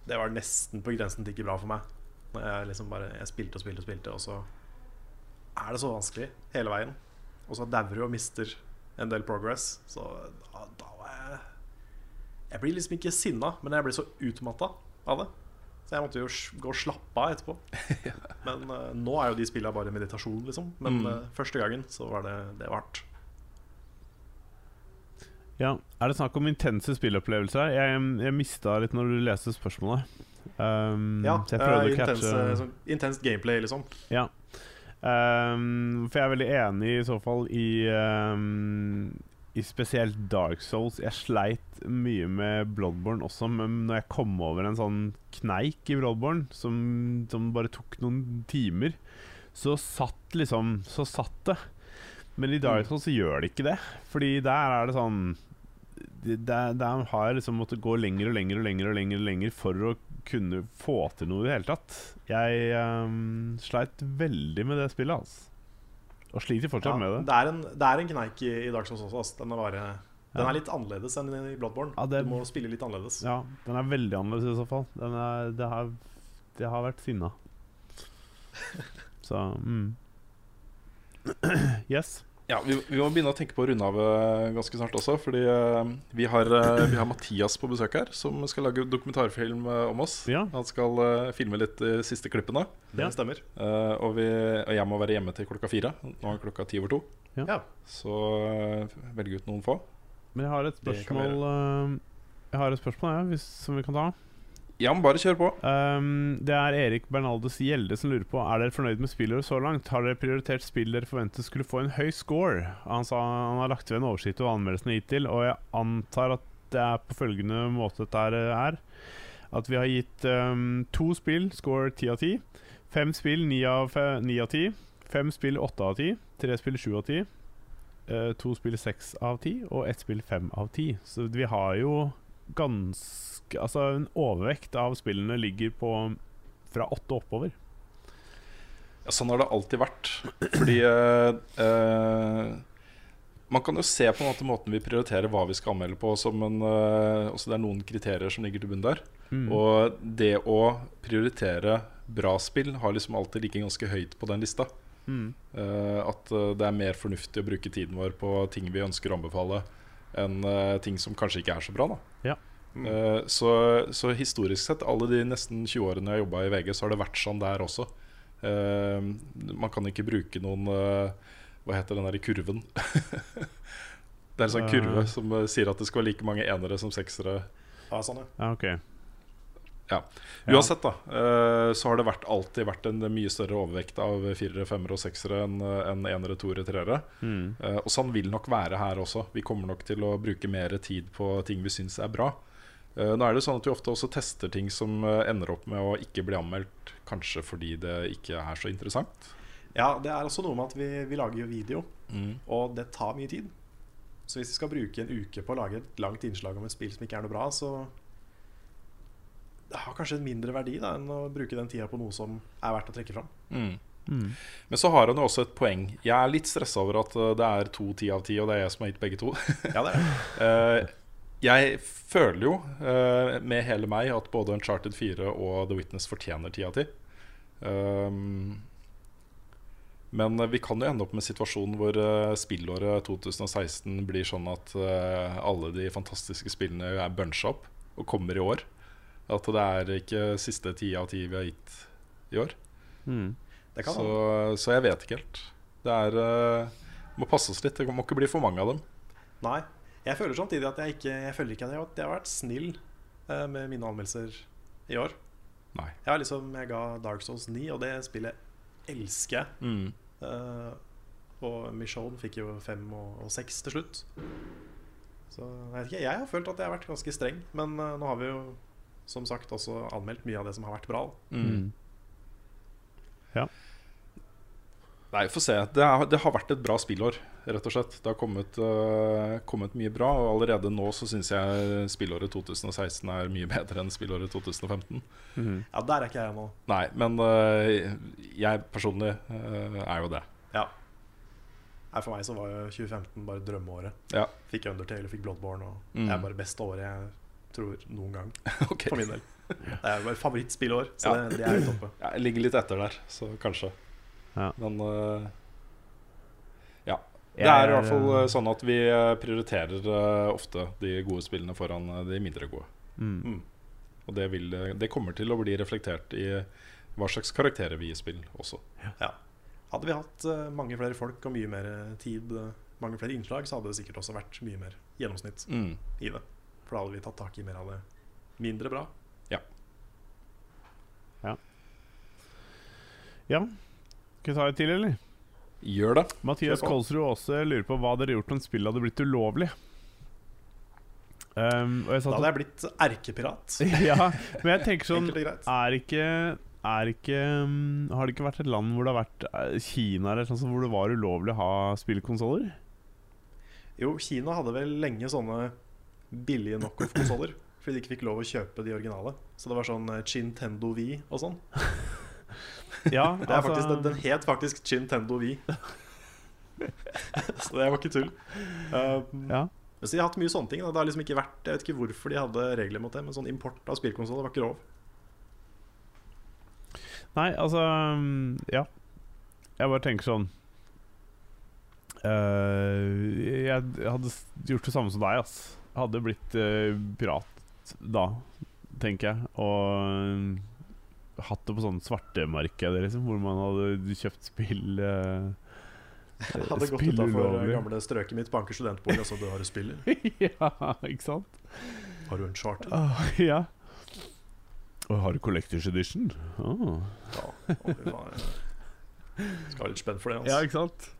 Det var nesten på grensen til ikke bra for meg. Jeg liksom bare Jeg spilte og spilte og spilte, og så er det så vanskelig hele veien. Og så dauer du og mister en del progress. Så da, da var jeg Jeg blir liksom ikke sinna, men jeg blir så utmatta av det. Så jeg måtte jo gå og slappe av etterpå. Men uh, nå er jo de spilla bare meditasjon, liksom. Men Mm. uh, første gangen så var det, det var hardt. Ja, Er det snakk om intense spillopplevelser? Jeg, jeg mista litt når du leste spørsmålet. Um, Ja, så jeg prøvde eh, å catche intense, sånn, intenst gameplay, liksom. Ja. Um, for jeg er veldig enig i så fall i um, i spesielt Dark Souls Jeg sleit mye med Bloodborne også, men når jeg kom over en sånn kneik i Bloodborne som, som bare tok noen timer, så satt liksom Så satt det. Men i Dark Souls så gjør det ikke det. Fordi der er det sånn Der, der har liksom måttet gå lenger og lenger og lenger og lenger, og lenger for å kunne få til noe i det hele tatt. Jeg um, sleit veldig med det spillet, altså. Og sliter fortsatt Ja, med det. det, er en, det er en kneik i, i Dark Souls også. Altså. Den er, bare, den er litt annerledes enn i Bloodborne. Ja, det- Du må spille litt annerledes. Ja, den er veldig annerledes i så fall. Den er, det, har, det har vært sinna. Så mm. Yes. Ja, vi, vi må begynne å tenke på å runde av eh, ganske snart også. Fordi eh, vi, har, eh, vi har Mathias på besøk her, som skal lage dokumentarfilm om oss. Ja. Han skal filme litt de siste klippene. Det Ja. stemmer. Uh, og, vi, og jeg må være hjemme til klokka fire. Nå er klokka ti over to. Ja. Så uh, velg ut noen få. Men jeg har et spørsmål Jeg har et spørsmål ja, hvis, som vi kan ta. Ja, men bare kjør på. Um, det er Erik Bernaldes Gjelde som lurer på Er dere fornøyd med spillet så langt. Har dere prioritert spill dere forventet skulle få en høy score? Han sa han har lagt ved en oversikt over anmeldelsene hittil, og jeg antar at det er på følgende måte dette er. At vi har gitt um, to spill score 10 av 10. Fem spill 9 av, fe- 9 av 10. Fem spill 8 av 10. Tre spill 7 av 10. Uh, to spill 6 av 10. Og ett spill 5 av 10. Så vi har jo ganske Altså en overvekt av spillene ligger på fra åtte oppover. Ja, sånn har det alltid vært. Fordi eh, eh, Man kan jo se på en måte måten vi prioriterer hva vi skal anmelde på, som en eh, Det er noen kriterier som ligger til bunn der. Mm. Og det å prioritere bra spill har liksom alltid ligget ganske høyt på den lista. Mm. Eh, at eh, det er mer fornuftig å bruke tiden vår på ting vi ønsker å anbefale, enn uh, ting som kanskje ikke er så bra. da Ja. Uh, så, så historisk sett, alle de nesten 20 årene jeg har jobba i VG, så har det vært sånn der også. Uh, man kan ikke bruke noen Hva heter den der i kurven? det er en sånn kurve som sier at det skal være like mange enere som seksere. Ja, sånn, ja. Ja, ok. Ja. Uansett, da, eh, så har det vært, alltid vært en mye større overvekt av firere, femmere og seksere enn en enere, toere, treere. Mm. Eh, og sånn vil nok være her også. Vi kommer nok til å bruke mer tid på ting vi syns er bra. Eh, nå er det sånn at vi ofte også tester ting som ender opp med å ikke bli anmeldt, kanskje fordi det ikke er så interessant. ja, det er også noe med at vi, vi lager jo video, og det tar mye tid. Så hvis vi skal bruke en uke på å lage et langt innslag om et spill som ikke er noe bra, så det har kanskje en mindre verdi da, enn å bruke den tida på noe som er verdt å trekke fram. Mm. Mm. Men så har han jo også et poeng. Jeg er litt stressa over at eh, det er to ti av ti, og det er jeg som har gitt begge to. Ja, det er det. Eh, jeg føler jo eh, med hele meg at både Uncharted 4 og The Witness fortjener ti av ti. Um, men vi kan jo ende opp med situasjonen hvor spillåret 2016 blir sånn at alle de fantastiske spillene er buncha opp og kommer i år. At det er ikke siste ti av ti vi har gitt i år. Mm. Så, så jeg vet ikke helt. Det er uh, Må passe oss litt. Det må ikke bli for mange av dem. Nei. Jeg føler samtidig at jeg ikke Jeg føler ikke at jeg, at jeg har vært snill uh, med mine anmeldelser i år. Nei. Jeg har liksom Jeg ga Dark Souls 9, og det spillet elsker jeg. Mm. Uh, og Michonne fikk jo fem og, og seks til slutt. Så jeg vet ikke, jeg har følt at jeg har vært ganske streng. Men uh, nå har vi jo som sagt også anmeldt mye av det som har vært bra. Mm. Ja. Nei, få se. Det, er, det har vært et bra spillår, rett og slett. Det har kommet, uh, kommet mye bra, og allerede nå så syns jeg spillåret 2016 er mye bedre enn spillåret 2015. Mm. Ja, der er ikke jeg nå. Nei, men uh, jeg personlig uh, er jo det. Ja. Nei, For meg så var jo 2015 bare drømmeåret. Ja. Fikk Undertale, fikk Bloodborne, og Mm. det er bare beste året jeg tror noen gang. Okay. For min del. Det er bare favorittspillår, så Ja. det, det er jo toppe. Jeg ligger litt etter der, så kanskje. Ja. Men uh, ja. Det er i er, hvert fall øh, øh, sånn at vi prioriterer uh, ofte de gode spillene foran de mindre gode. Mm. Mm. Og det, vil, det kommer til å bli reflektert i hva slags karakterer vi gir spill også. Ja. Hadde vi hatt uh, mange flere folk og mye mer tid, eh, mange flere innslag, så hadde det sikkert også vært mye mer gjennomsnitt Mm. i det. For da hadde vi tatt tak i mer av det mindre bra. Ja. Ja. ja. Skal vi ta et til, eller? Gjør det. Mathias Kolsrud Aase lurer på hva dere gjort om spillet hadde blitt ulovlig. Um, og jeg Da hadde jeg blitt erkepirat. ja, men jeg tenker sånn. Er ikke, er ikke um, Har det ikke vært et land hvor det har vært uh, Kina eller sånn hvor det var ulovlig å ha spillkonsoller? Jo, Kina hadde vel lenge sånne billige knockoff-konsoller. Fordi de ikke fikk lov å kjøpe de originale. Så det var sånn eh, Chintendo V og sånn. Ja, Det er faktisk, den, den het faktisk Chintendo V. så det var ikke tull. Um, ja. Så de har hatt mye sånne ting. Da. Det har liksom ikke vært Jeg vet ikke hvorfor de hadde regler mot det, men sånn import av spillkonsoller var ikke lov. Nei, altså um, Ja. Jeg bare tenker sånn uh, jeg, jeg hadde gjort det samme som deg, ass. Hadde blitt uh, pirat da, tenker jeg. Og um, hatt det på sånn svartemarked, liksom, hvor man hadde kjøpt spill uh, Jeg hadde gått spill utafor gamle strøket mitt banker studentbolig og så du har du spiller. ja, ikke sant? Har du en charter? Uh, ja. Og har du Collectors Edition? Oh. Ja, å, skal ha litt spenn for det. Ja, Altså. ikke sant?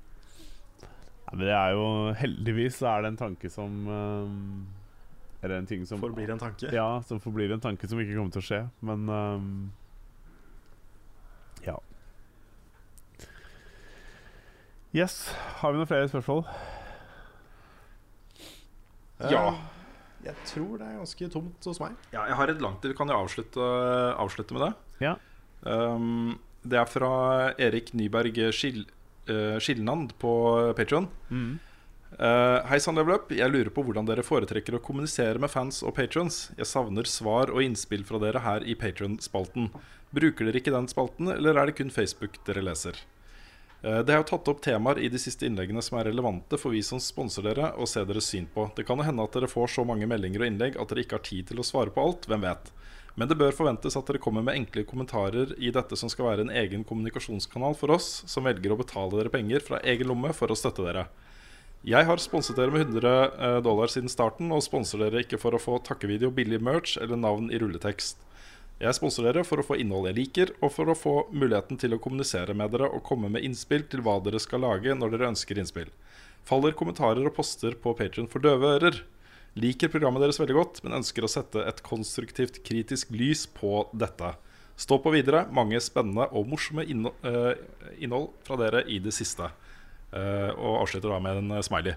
Ja, men det er jo Heldigvis er det en tanke som um, Eller en ting som Forblir en tanke. Ja, som forblir en tanke som ikke kommer til å skje. Men um, Ja. Yes. Har vi noen flere spørsmål? Ja. Eh, Jeg tror det er ganske tomt hos meg. Ja, jeg har et langt Vi kan jo avslutte, avslutte med det. Ja. Um, det er fra Erik Nyberg Skil, uh, Skilnand på Patron. Mm. Uh, Hei sann, Level. Jeg lurer på hvordan dere foretrekker å kommunisere med fans og patrons. Jeg savner svar og innspill fra dere her i Patron-spalten. Bruker dere ikke den spalten, eller er det kun Facebook dere leser? Uh, det er jo tatt opp temaer i de siste innleggene som er relevante for vi som sponser dere, og ser deres syn på. Det kan jo hende at dere får så mange meldinger og innlegg at dere ikke har tid til å svare på alt. Hvem vet? Men det bør forventes at dere kommer med enkle kommentarer i dette som skal være en egen kommunikasjonskanal for oss som velger å betale dere penger fra egen lomme for å støtte dere. Jeg har sponset dere med 100 eh, dollar siden starten, og sponser dere ikke for å få takkevideo, billig merch eller navn i rulletekst. Jeg sponser dere for å få innhold jeg liker, og for å få muligheten til å kommunisere med dere og komme med innspill til hva dere skal lage når dere ønsker innspill. Faller kommentarer og poster på Patreon for døve ører. Liker programmet deres veldig godt, men ønsker å sette et konstruktivt, kritisk lys på dette. Stå på videre. Mange spennende og morsomme innhold, eh, fra dere i det siste. Eh, og avslutter da med en eh, smiley.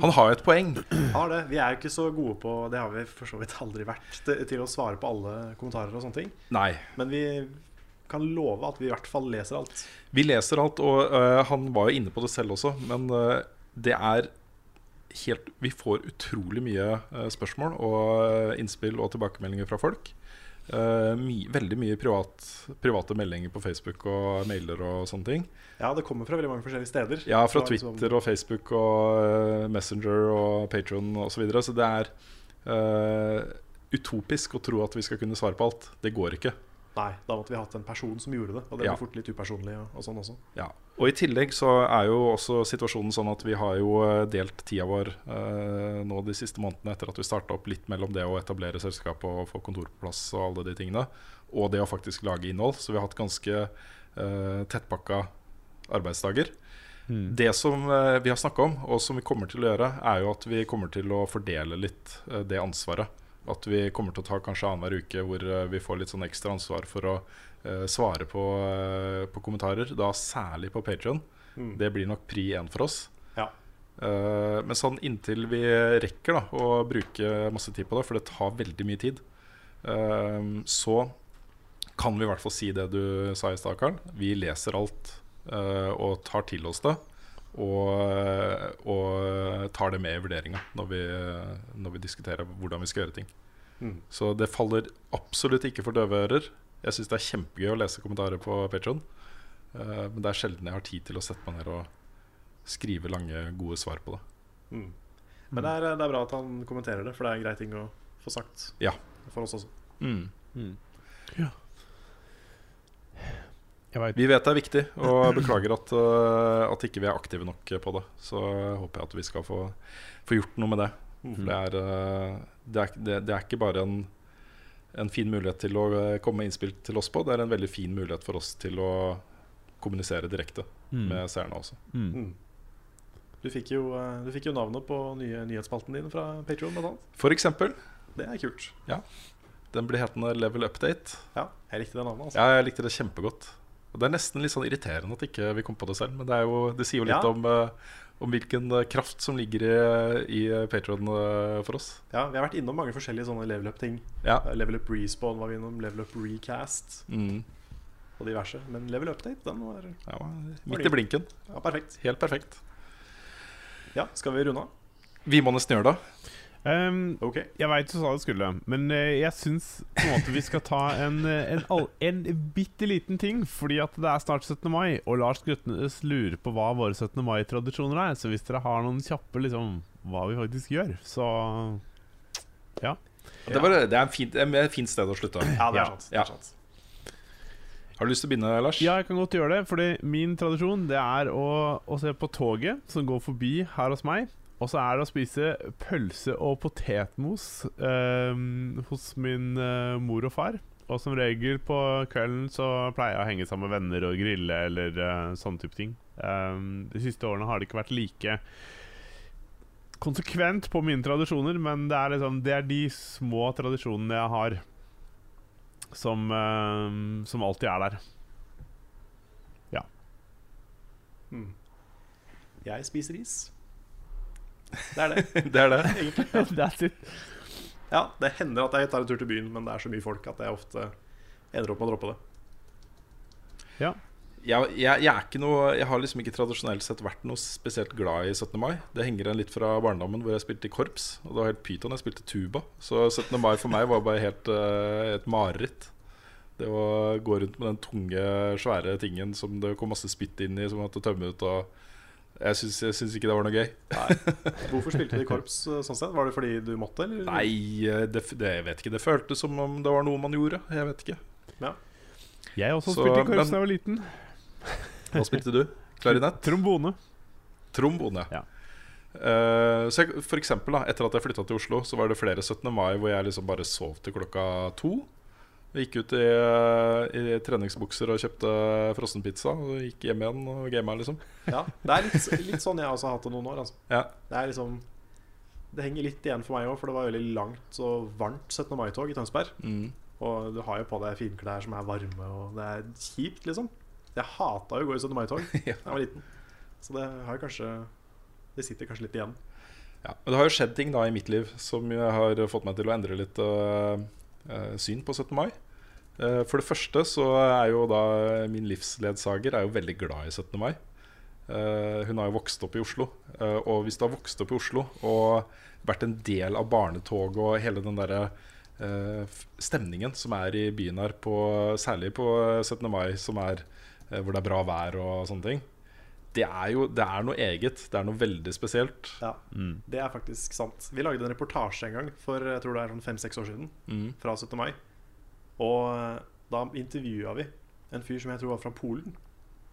Han har jo et poeng. Har det. Vi er jo ikke så gode på Det har vi for så vidt aldri vært til, til å svare på alle kommentarer og sånne ting. Nei. Men vi kan love at vi i hvert fall leser alt. Vi leser alt, og uh, han var jo inne på det selv også, men uh, det er helt Vi får utrolig mye øh, spørsmål og øh, innspill og tilbakemeldinger fra folk. Uh, my, veldig mye privat, private meldinger på Facebook og mailer og sånne ting. Ja, det kommer fra veldig mange forskjellige steder. Ja, fra liksom- Twitter og Facebook og Messenger og Patron osv. Så, videre. så det er uh, utopisk å tro at vi skal kunne svare på alt. Det går ikke. Nei, da måtte vi hatt en person som gjorde det. Og det Ja. blir fort litt upersonlig og, og sånn også. Ja. Og i tillegg så er jo også situasjonen sånn at vi har jo eh, delt tida vår eh, nå de siste månedene etter at vi starta opp litt mellom det å etablere selskapet og få kontor på plass og alle de tingene, og det å faktisk lage innhold. Så vi har hatt ganske eh, tettpakka arbeidsdager. Det som eh, vi har snakka om, og som vi kommer til å gjøre, er jo at vi kommer til å fordele litt eh, det ansvaret. At vi kommer til å ta kanskje annenhver uke hvor eh, vi får litt sånn ekstra ansvar for å uh, svare på, uh, på kommentarer. Da særlig på Patreon. Mm. Det blir nok pri én for oss. Ja. Uh, men sånn inntil vi rekker da å bruke masse tid på det, for det tar veldig mye tid, så kan vi i hvert fall si det du sa i stad, Karl. Vi leser alt og tar til oss det. Og, og tar det med i vurderinga når, vi- når vi diskuterer hvordan vi skal gjøre ting. Mm. Så det faller absolutt ikke for døve ører. Jeg syns det er kjempegøy å lese kommentarer på Patron. Uh, men det er sjelden jeg har tid til å sette meg ned og skrive lange, gode svar på det. Mm. Men det er, det er bra at han kommenterer det, for det er en grei ting å få sagt Ja. for oss også. Jeg vet. Vi vet det er viktig, og beklager at, eh, at ikke vi er aktive nok på det. Så håper jeg at vi skal få, få gjort noe med det. For det er, eh, det er, det, det er ikke bare en, en fin mulighet til å eh, komme med innspill til oss på, det er en veldig fin mulighet for oss til å kommunisere direkte Mm. med seerne også. Mm. Mm. Du fikk, jo, du fikk jo navnet på nye nyhetsspalten din fra Patreon blant annet. For eksempel, Det er kult. den blir hetende Level Update. Ja, jeg likte det navnet. altså Ja, jeg likte det kjempegodt. Og Det er nesten litt sånn irriterende at ikke vi kom på det selv, men det, er jo, det sier jo litt Ja. om, eh, om hvilken eh, kraft som ligger i, i Patron eh, for oss. Ja, Vi har vært innom mange forskjellige sånne level up-ting. Ja. Level up respawn var vi innom, level up recast Mm. og diverse. Men level update, den var ja midt i blinken. ja, perfekt. Helt perfekt. Ja, Skal vi runde av? Vi må nesten gjøre det. Um, okay. jeg veit du sa det skulle, men eh, jeg syns på en måte vi skal ta en, eh, en, all- en bitte liten ting. Fordi at det er snart 17. mai, og Lars Grøtnes lurer på hva våre 17. mai-tradisjoner er. Så hvis dere har noen kjappe liksom hva vi faktisk gjør, så Det, var, det er en fint, et fint sted å slutte. Ja, det er sant. Det Ja. er sant. Har du lyst til å begynne, Lars? Ja, jeg kan godt gjøre det. Fordi min tradisjon Det er å, å se på toget som går forbi her hos meg. Og så er det å spise pølse og potetmos eh, hos min eh, mor og far. Og som regel på kvelden så pleier jeg å henge sammen med venner og grille eller uh, sånne type ting. Um, de siste årene har det ikke vært like konsekvent på mine tradisjoner, men det er, liksom, det er de små tradisjonene jeg har som, eh, som alltid er der. Mm. Jeg spiser is. Det er det. Det er det. That's it. Ja, Det hender at jeg tar en tur til byen, men det er så mye folk at jeg ofte ender opp med å droppe det. Jeg, jeg, jeg er ikke noe Jeg har liksom ikke tradisjonelt sett vært noe spesielt glad i 17. mai. Det henger igjen litt fra barndommen hvor jeg spilte i korps. Og det var helt pyton. Jeg spilte tuba. Så 17. mai for meg var bare helt uh, et mareritt. Det å gå rundt med den tunge, svære tingen som det kom masse spytt inn i, som man måtte tømme ut. Og jeg syns, jeg syns ikke det var noe gøy. Hvorfor spilte du i korps eh, sånn sett? Var det fordi du måtte, eller? Nei, eh, det, det, jeg vet ikke. Det føltes som om det var noe man gjorde. Jeg vet ikke. Jeg også Så, spilte i korps da jeg var liten. Hva spilte du? Klarinett? Trombone. Trombone. Ja. Uh, så jeg, for eksempel, da, etter at jeg flytta til Oslo, så var det flere 17. mai hvor jeg liksom bare sov til klokka to. Jeg gikk ut i, eh, i treningsbukser og kjøpte frossenpizza og gikk hjem igjen og gama, liksom. Ja, Det er litt, litt sånn jeg også har hatt det noen år. Altså. Ja. Det liksom Det henger litt igjen for meg òg, for det var veldig langt og varmt 17. mai-tog i Tønsberg. Mm. Og du har jo på deg finklær som er varme, og det er kjipt, liksom. Jeg hata jo å gå i 17. mai-tog da Ja. jeg var liten. Så det har kanskje Det sitter kanskje litt igjen. Ja, men det har jo skjedd ting da i mitt liv som har fått meg til å endre litt øh, øh, syn på 17. mai. Eh, for det første så er jo da min livsledsager er jo veldig glad i 17. mai. Eh, hun har jo vokst opp i Oslo. Eh, og hvis du har vokst opp i Oslo og vært en del av barnetoget og hele den derre eh, stemningen som er i byen her, på, særlig på 17. mai, som er, eh, hvor det er bra vær og sånne ting, det er jo det er noe eget. Det er noe veldig spesielt. Ja, Det er faktisk sant. Vi lagde en reportasje en gang for jeg tror det er sånn fem-seks år siden. Mm. Fra 17. mai. Og eh, da intervjua vi en fyr som jeg tror var fra Polen.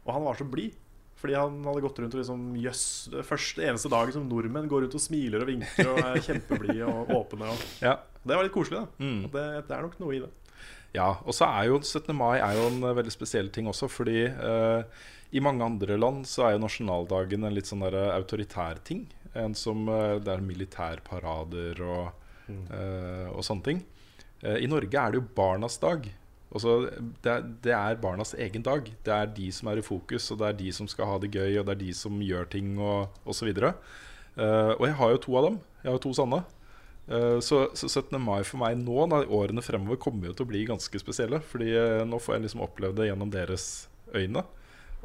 Og han var så blid. Fordi han hadde gått rundt og liksom Jøss, det første eneste dagen som nordmenn går rundt og smiler og vinker og er kjempeblide og åpne. Og Ja. det var litt koselig, da. Mm. Det, det er nok noe i det. Ja, og så er jo 17. mai er jo en eh, veldig spesiell ting også, fordi eh, i mange andre land så er jo nasjonaldagen en litt sånn der eh, autoritær ting. En som Det er militærparader og, eh, og sånne ting. Eh, I Norge er det jo barnas dag. Også, det, er, det er barnas egen dag. Det er de som er i fokus, og det er de som skal ha det gøy, og det er de som gjør ting, og osv. Uh, og jeg har jo to av dem. Jeg har jo to sanne. Uh, Så, så 17. mai for meg nå, da, årene fremover, kommer jo til å bli ganske spesielle. Fordi uh, nå får jeg liksom oppleve det gjennom deres øyne.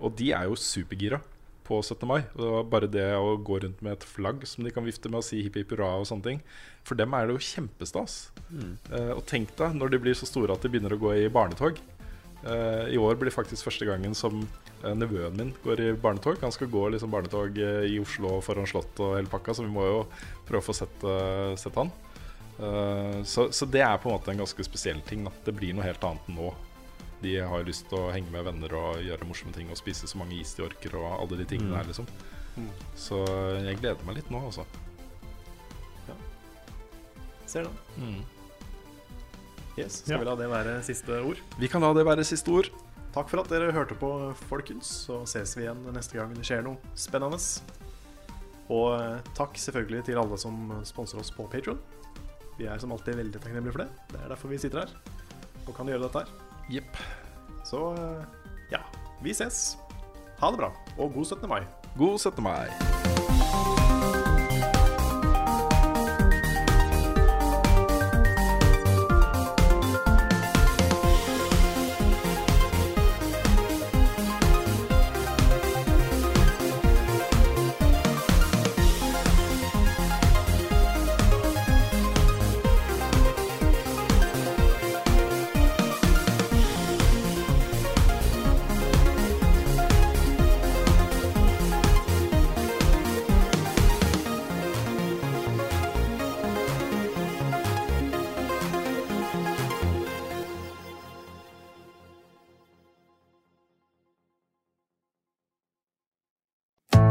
Og de er jo supergira på 17. mai. Og bare det å gå rundt med et flagg som de kan vifte med og si hipp hipp hurra og sånne ting. For dem er det jo kjempestas. Eh, og tenk deg når de blir så store at de begynner å gå i barnetog. Eh, I år blir det faktisk første gangen som eh, nevøen min går i barnetog. Han skal gå liksom barnetog eh, i Oslo foran Slottet og hele pakka, så vi må jo prøve å få sett, eh, sett han. Eh, så, så det er på en måte en ganske spesiell ting. At Det blir noe helt annet nå. De har lyst til å henge med venner og gjøre morsomme ting og spise så mange is de orker og alle de tingene der, liksom. Så jeg gleder meg litt nå, altså. Ser du? Mm. Yes, Skal Ja. vi la det være siste ord? Vi kan la det være siste ord. takk for at dere hørte på, folkens. Så ses vi igjen neste gang det skjer noe spennende. Og eh, takk selvfølgelig til alle som sponser oss på Patron. Vi er som alltid veldig takknemlige for det. Det er derfor vi sitter her og kan gjøre dette her. Jepp. Så eh, ja, vi ses. Ha det bra, og god 17. mai. God 17. mai.